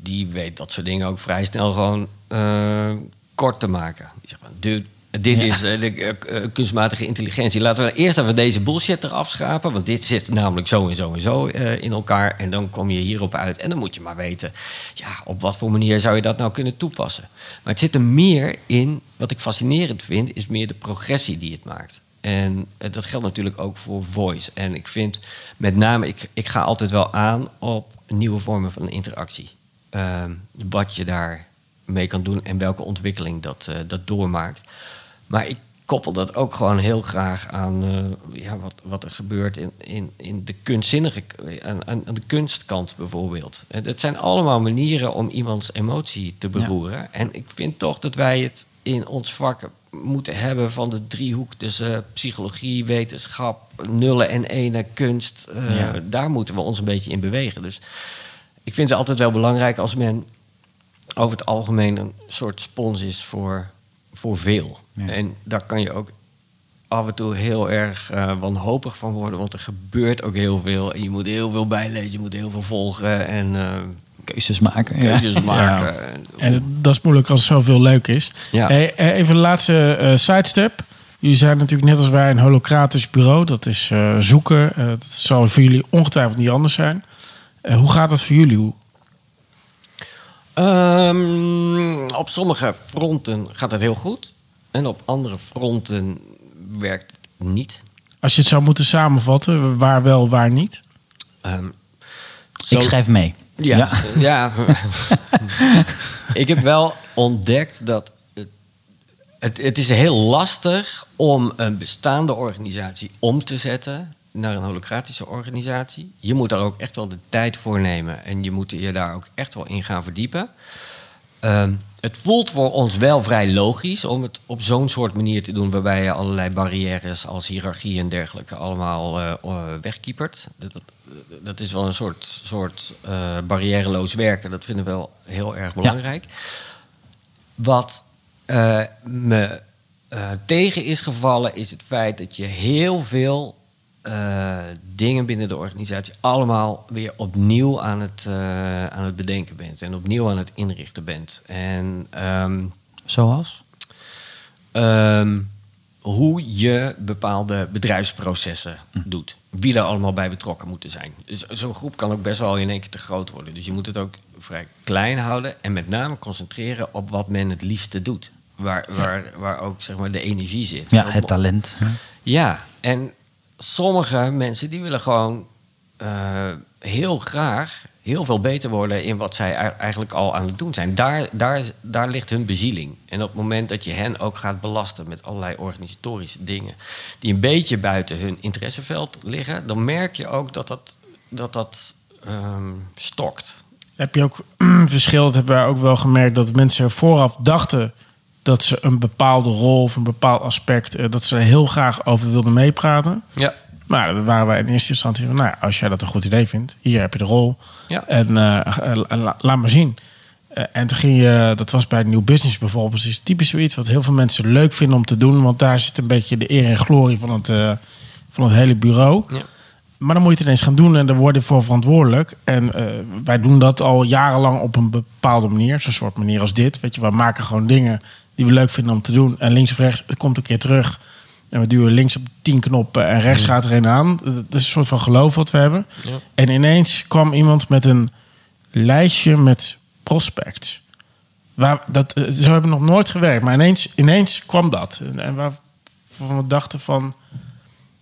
die weet dat soort dingen ook vrij snel gewoon eh, kort te maken. Die zegt van, dude, dit
Ja.
is eh, de eh, kunstmatige intelligentie. Laten we eerst even deze bullshit eraf schrapen. Want dit zit namelijk zo en zo en zo in elkaar. En dan kom je hierop uit. En dan moet je maar weten, ja, op wat voor manier zou je dat nou kunnen toepassen. Maar het zit er meer in, wat ik fascinerend vind, is meer de progressie die het maakt. En dat geldt natuurlijk ook voor voice. En ik vind met name, ik, ik ga altijd wel aan op nieuwe vormen van interactie. Ehm, wat je daar mee kan doen en welke ontwikkeling dat, eh, dat doormaakt. Maar ik koppel dat ook gewoon heel graag aan eh, ja, wat, wat er gebeurt in, in, in de kunstzinnige, aan, aan de kunstkant bijvoorbeeld. En dat zijn allemaal manieren om iemands emotie te beroeren. En ik vind toch dat wij het in ons vak moeten hebben van de driehoek tussen psychologie, wetenschap, nullen en enen, kunst. Eh,
Ja.
Daar moeten we ons een beetje in bewegen. Dus ik vind het altijd wel belangrijk als men over het algemeen een soort spons is voor, voor veel.
Ja.
En daar kan je ook af en toe heel erg eh, wanhopig van worden, want er gebeurt ook heel veel. En je moet heel veel bijlezen, je moet heel veel volgen en eh,
Keuzes maken.
keuzes
ja.
maken. En-
dat is moeilijk als er zoveel leuk is.
Ja.
Hey, eh, even een laatste eh, sidestep. Jullie zijn natuurlijk net als wij een holocratisch bureau. Dat is eh, zoeken. Eh, dat zal voor jullie ongetwijfeld niet anders zijn. Eh, hoe gaat dat voor jullie?
Ehm, op sommige fronten gaat het heel goed. En op andere fronten werkt het niet.
als je het zou moeten samenvatten, waar wel, waar niet?
Ehm,
Ik schrijf mee.
Ja, ja. ik heb wel ontdekt dat het, het, het is heel lastig om een bestaande organisatie om te zetten naar een holocratische organisatie. Je moet daar ook echt wel de tijd voor nemen en je moet je daar ook echt wel in gaan verdiepen. Ehm, het voelt voor ons wel vrij logisch om het op zo'n soort manier te doen, waarbij je allerlei barrières als hiërarchie en dergelijke allemaal eh, wegkiepert. Dat, dat, dat is wel een soort, soort eh barrièreloos werken. Dat vinden we wel heel erg belangrijk. Wat eh, me tegen is gevallen, is het feit dat je heel veel eh, dingen binnen de organisatie allemaal weer opnieuw aan het, eh, aan het bedenken bent en opnieuw aan het inrichten bent. En ehm,
Zoals?
Ehm, hoe je bepaalde bedrijfsprocessen doet. Wie er allemaal bij betrokken moeten zijn. Dus zo'n groep kan ook best wel in één keer te groot worden. Dus je moet het ook vrij klein houden en met name concentreren op wat men het liefste doet. Waar, waar, waar ook zeg maar, de energie zit.
Ja, het talent. hè.
ja, en sommige mensen die willen gewoon eh, heel graag heel veel beter worden in wat zij ei- eigenlijk al aan het doen zijn. Daar, daar, daar ligt hun bezieling. En op het moment dat je hen ook gaat belasten met allerlei organisatorische dingen die een beetje buiten hun interesseveld liggen, dan merk je ook dat dat, dat, dat ehm, stokt.
Heb je ook verschil? Dat hebben wij ook wel gemerkt dat mensen vooraf dachten dat ze een bepaalde rol of een bepaald aspect, eh, dat ze er heel graag over wilden meepraten.
Ja.
Maar daar waren wij in eerste instantie van, nou, als jij dat een goed idee vindt, hier heb je de rol.
Ja.
En eh, eh, la- laat maar zien. En toen ging je, dat was bij Nieuw Business bijvoorbeeld, is typisch zoiets wat heel veel mensen leuk vinden om te doen, want daar zit een beetje de eer en glorie van het, van het hele bureau.
Ja.
Maar dan moet je het ineens gaan doen en daar word je voor verantwoordelijk. En wij doen dat al jarenlang op een bepaalde manier. Zo'n soort manier als dit. Weet je, we maken gewoon dingen die we leuk vinden om te doen. En links of rechts, het komt een keer terug. En we duwen links op tien knoppen en rechts gaat er een aan. Dat is een soort van geloof wat we hebben.
Ja.
En ineens kwam iemand met een lijstje met prospects. Waar, dat, eh, zo hebben we nog nooit gewerkt. Maar ineens, ineens kwam dat. En, en waar we dachten van...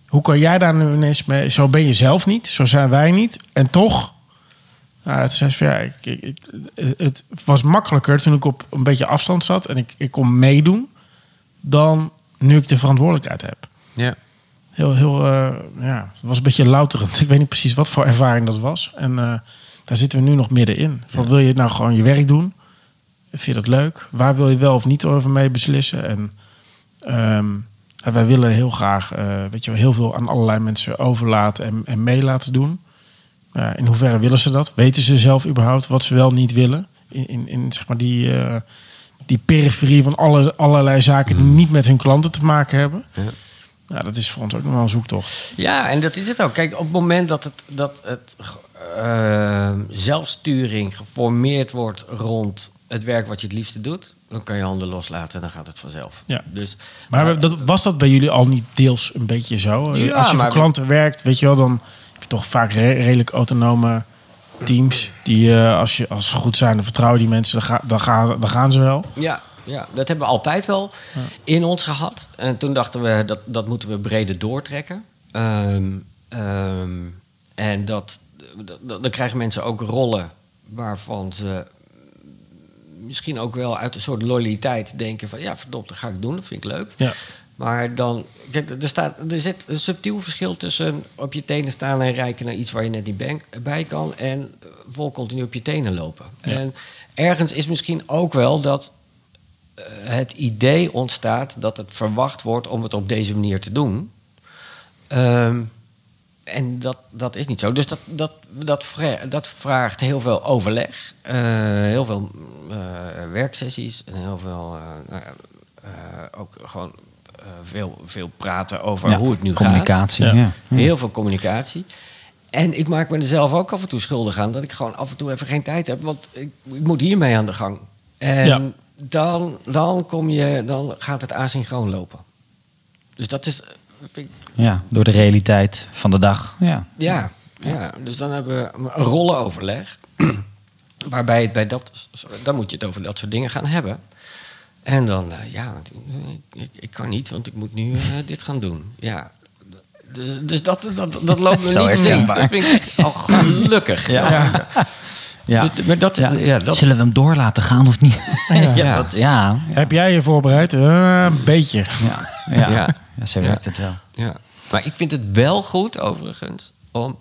Hoe kan jij daar nu ineens mee? Zo ben je zelf niet, zo zijn wij niet. En toch, nou, het, ja, ik, ik- het was makkelijker toen ik op een beetje afstand zat en ik, ik kon meedoen, dan nu ik de verantwoordelijkheid heb.
Ja.
Heel, heel, eh, ja, het was een beetje louterend. Ik weet niet precies wat voor ervaring dat was. En eh, daar zitten we nu nog middenin. Van, Wil je nou gewoon je werk doen? Vind je dat leuk? Waar wil je wel of niet over mee beslissen? En ehm, wij willen heel graag eh, weet je, wel, heel veel aan allerlei mensen overlaten en, en mee laten doen. Ja, in hoeverre willen ze dat? Weten ze zelf überhaupt wat ze wel niet willen? In, in, in zeg maar die, eh, die periferie van alle, allerlei zaken die niet met hun klanten te maken hebben.
Ja.
Ja, dat is voor ons ook nog wel een zoektocht.
Ja, en dat is het ook. Kijk, op het moment dat het, dat het eh, zelfsturing geformeerd wordt rond het werk wat je het liefste doet, dan kan je handen loslaten en dan gaat het vanzelf.
Ja.
Dus,
Maar dat, was dat bij jullie al niet deels een beetje zo?
Ja,
Als je
maar-
voor klanten werkt, weet je wel, dan toch vaak re- redelijk autonome teams. Die eh, als, je, als ze goed zijn, dan vertrouwen die mensen, dan, ga- dan, gaan, dan gaan ze wel.
ja, ja, dat hebben we altijd wel in ons gehad. En toen dachten we, dat, dat moeten we breder doortrekken. Ehm, ehm, en dat, dat- dan krijgen mensen ook rollen waarvan ze misschien ook wel uit een soort loyaliteit denken van... ja, verdomd, dat ga ik doen, dat vind ik leuk.
Ja.
Maar dan, kijk, er, staat, er zit een subtiel verschil tussen op je tenen staan en reiken naar iets waar je net niet bij kan en vol continu op je tenen lopen.
Ja.
En ergens is misschien ook wel dat eh, het idee ontstaat dat het verwacht wordt om het op deze manier te doen. Ehm, en dat, dat is niet zo. Dus dat, dat, dat, dat vraagt heel veel overleg, eh, heel veel eh, werksessies en heel veel ook gewoon veel, veel praten over
Ja,
hoe het nu
communicatie.
Ja.
Heel veel communicatie. En ik maak me er zelf ook af en toe schuldig aan dat ik gewoon af en toe even geen tijd heb, want ik, ik moet hiermee aan de gang. En
Ja.
dan, dan, kom je, dan gaat het asynchroon lopen. Dus dat is. eh, vind ik-
Ja, door de realiteit van de dag. Ja.
ja, ja, dus dan hebben we een rollenoverleg. waarbij het bij dat. Dan moet je het over dat soort dingen gaan hebben. En dan, eh, ja, ik, ik, kan niet, want ik moet nu eh, dit gaan doen. Ja. Dus, dus dat, dat, dat loopt me niet in. Dat vind ik al gelukkig.
Ja. Ja.
Dus, maar dat,
Ja.
ja. dat,
Zullen we hem door laten gaan of niet?
Ja.
ja, dat, ja,
Heb jij je voorbereid? Eh, een beetje.
ja, ja.
Ja.
ja. zo
Ja.
werkt het wel.
Ja. Maar ik vind het wel goed, overigens, om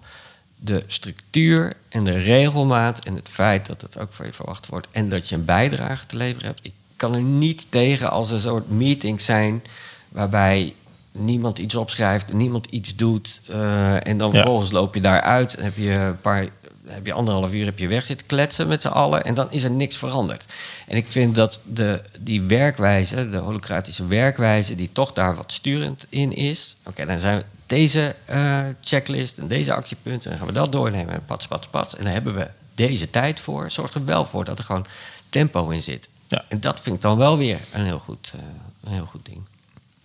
de structuur en de regelmaat en het feit dat het ook van je verwacht wordt en dat je een bijdrage te leveren hebt. Ik kan er niet tegen als er soort meetings zijn waarbij niemand iets opschrijft, niemand iets doet eh, en dan
Ja.
vervolgens loop je daaruit en heb je een paar heb je anderhalf uur heb je weg zitten kletsen met z'n allen en dan is er niks veranderd. En ik vind dat de, die werkwijze, de holocratische werkwijze, die toch daar wat sturend in is. Oké, dan zijn we deze eh, checklist en deze actiepunten, en dan gaan we dat doornemen. En pats, pats, pats. En dan hebben we deze tijd voor. Zorgt er wel voor dat er gewoon tempo in zit.
Ja.
En dat vind ik dan wel weer een heel goed, eh, een heel goed ding.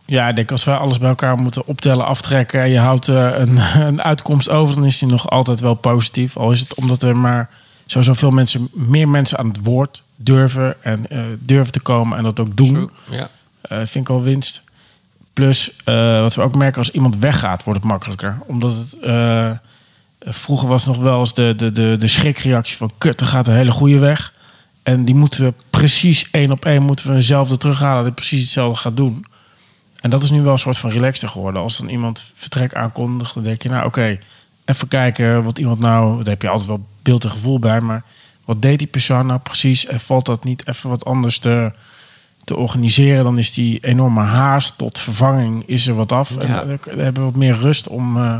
Ja, ik denk als wij alles bij elkaar moeten optellen, aftrekken en je houdt eh, een, een uitkomst over, dan is die nog altijd wel positief. Al is het omdat er maar sowieso veel mensen, meer mensen aan het woord durven en eh, durven te komen en dat ook doen.
Ja.
Vind ik al winst. Plus, wat we ook merken, als iemand weggaat, wordt het makkelijker. Omdat het. vroeger was nog wel eens de, de, de, de schrikreactie van kut, er gaat een hele goede weg. En die moeten we precies één op één moeten we eenzelfde terughalen. Dat precies hetzelfde gaat doen. En dat is nu wel een soort van relaxter geworden. Als dan iemand vertrek aankondigt, dan denk je, nou oké, even kijken wat iemand nou. Daar heb je altijd wel beeld en gevoel bij, maar wat deed die persoon nou precies? En valt dat niet even wat anders te, te organiseren? Dan is die enorme haast tot vervanging is er wat af. En dan hebben we wat meer rust om eh,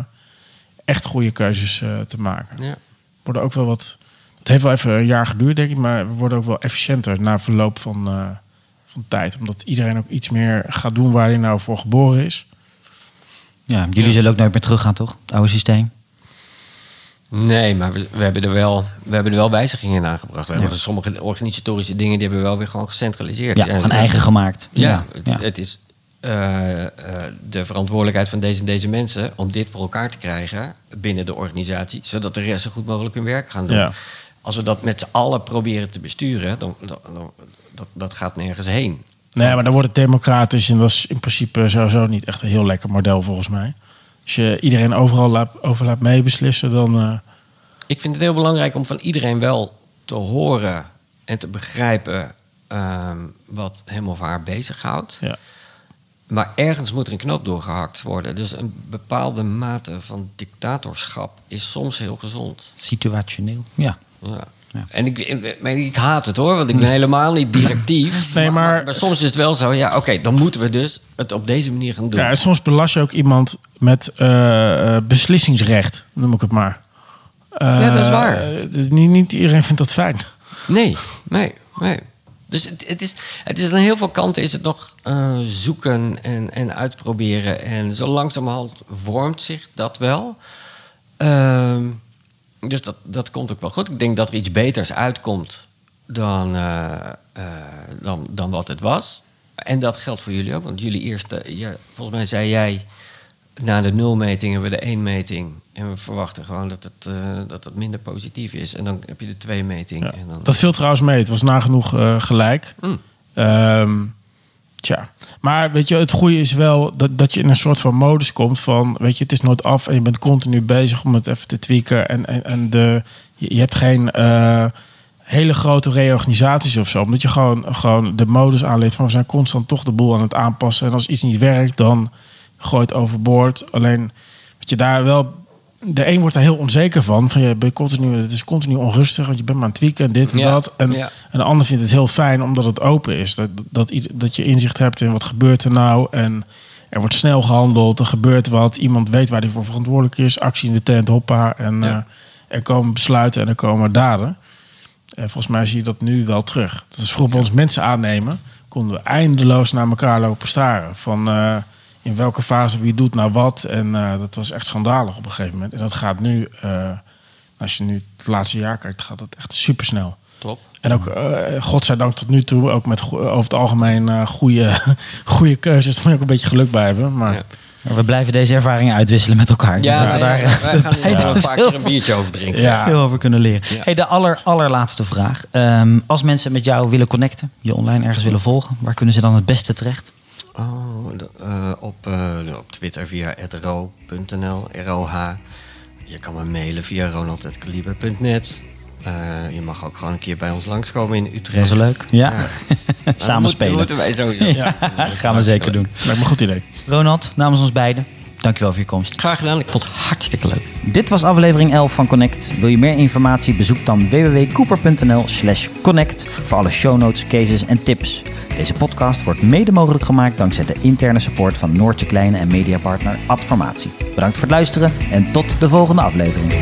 echt goede keuzes eh, te maken.
Ja.
Worden ook wel wat. Het heeft wel even een jaar geduurd, denk ik, maar we worden ook wel efficiënter na verloop van, eh, van tijd. Omdat iedereen ook iets meer gaat doen waar hij nou voor geboren is.
Ja, jullie zullen ook nooit meer teruggaan, toch? Het oude systeem.
Nee, maar we, we, hebben er wel, we hebben er wel wijzigingen in aangebracht. We hebben sommige organisatorische dingen die hebben we wel weer gewoon gecentraliseerd.
Ja, gewoon eigen gemaakt.
Ja, het,
ja.
het is eh, eh, de verantwoordelijkheid van deze en deze mensen om dit voor elkaar te krijgen binnen de organisatie, zodat de rest zo goed mogelijk hun werk gaan doen.
Ja.
Als we dat met z'n allen proberen te besturen, dan, dan, dan- dat, dat gaat nergens heen.
Nee, maar dan wordt het democratisch en dat is in principe sowieso niet echt een heel lekker model volgens mij. Als je iedereen overal laat, over laat meebeslissen, dan. eh,
Ik vind het heel belangrijk om van iedereen wel te horen en te begrijpen ehm, wat hem of haar bezighoudt.
ja.
Maar ergens moet er een knoop doorgehakt worden. Dus een bepaalde mate van dictatorschap is soms heel gezond.
Situationeel. Ja.
Ja.
Ja.
En ik, ik, haat het hoor, want ik ben helemaal niet directief.
Nee, maar-
maar, soms is het wel zo, ja, oké, dan moeten we dus het op deze manier gaan doen.
ja, en soms belast je ook iemand met eh, eh, beslissingsrecht, noem ik het maar.
Ja, dat is waar.
eh, niet, niet iedereen vindt dat fijn.
Nee, nee, nee. Dus het, het, is, het is aan heel veel kanten is het nog zoeken en, en uitproberen. En zo langzamerhand vormt zich dat wel. Ehm, dus dat, dat komt ook wel goed. Ik denk dat er iets beters uitkomt dan, eh, eh, dan, dan wat het was. En dat geldt voor jullie ook. Want jullie eerste, ja, volgens mij zei jij... Na de nulmeting hebben we de één-meting. En we verwachten gewoon dat het, eh, dat het minder positief is. En dan heb je de twee-meting.
Ja.
Dan...
Dat viel trouwens mee. Het was nagenoeg eh, gelijk.
Mm.
Ehm, tja. Maar weet je, het goede is wel dat, dat je in een soort van modus komt van... Weet je, het is nooit af en je bent continu bezig om het even te tweaken. En, en, en de, je, hebt geen eh, hele grote reorganisaties of zo. Omdat je gewoon, gewoon de modus aanleert van... We zijn constant toch de boel aan het aanpassen. En als iets niet werkt, dan gooi je het overboord. Alleen, wat je daar wel... De een wordt daar heel onzeker van. van je bent continu, het is continu onrustig, want je bent maar aan het tweaken en dit en
Ja,
dat. En,
ja.
en de ander vindt het heel fijn omdat het open is. Dat, dat, dat je inzicht hebt in wat gebeurt er nou. En er wordt snel gehandeld, er gebeurt wat. Iemand weet waar hij voor verantwoordelijk is. Actie in de tent, hoppa. En
Ja.
eh, er komen besluiten en er komen daden. En volgens mij zie je dat nu wel terug. Dat is vroeger bij ons mensen aannemen. Konden we eindeloos naar elkaar lopen staren. Van eh, in welke fase wie doet nou wat. En eh, dat was echt schandalig op een gegeven moment. En dat gaat nu, eh, als je nu het laatste jaar kijkt, gaat dat echt super snel.
Top.
En ook, eh godzijdank tot nu toe, ook met go- over het algemeen eh goede, goede keuzes. Daar moet je ook een beetje geluk bij hebben. Maar
Ja.
We blijven deze ervaringen uitwisselen met elkaar.
Ja,
dat we
ja,
daar
ja, wij gaan hier een biertje over drinken.
Ja.
veel over kunnen leren.
Ja.
Hey, de aller, allerlaatste vraag. Ehm, als mensen met jou willen connecten, je online ergens willen volgen, waar kunnen ze dan het beste terecht?
Oh, de- eh, op, eh, op Twitter via ro.nl, ROH. Je kan me mailen via ronald.kaliber.net. Eh, je mag ook gewoon een keer bij ons langskomen in Utrecht.
Dat is leuk. Ja.
Nou,
Samen spelen.
Dat moeten wij sowieso.
Ja.
Dat gaan we zeker doen.
lijkt me een goed idee.
Ronald, namens ons beiden, dankjewel voor je komst.
Graag gedaan. Ik vond het hartstikke leuk.
Dit was aflevering 11 van Connect. Wil je meer informatie? Bezoek dan www.cooper.nl slash connect voor alle show notes, cases en tips. Deze podcast wordt mede mogelijk gemaakt dankzij de interne support van Noortje Kleine en mediapartner Adformatie. Bedankt voor het luisteren en tot de volgende aflevering.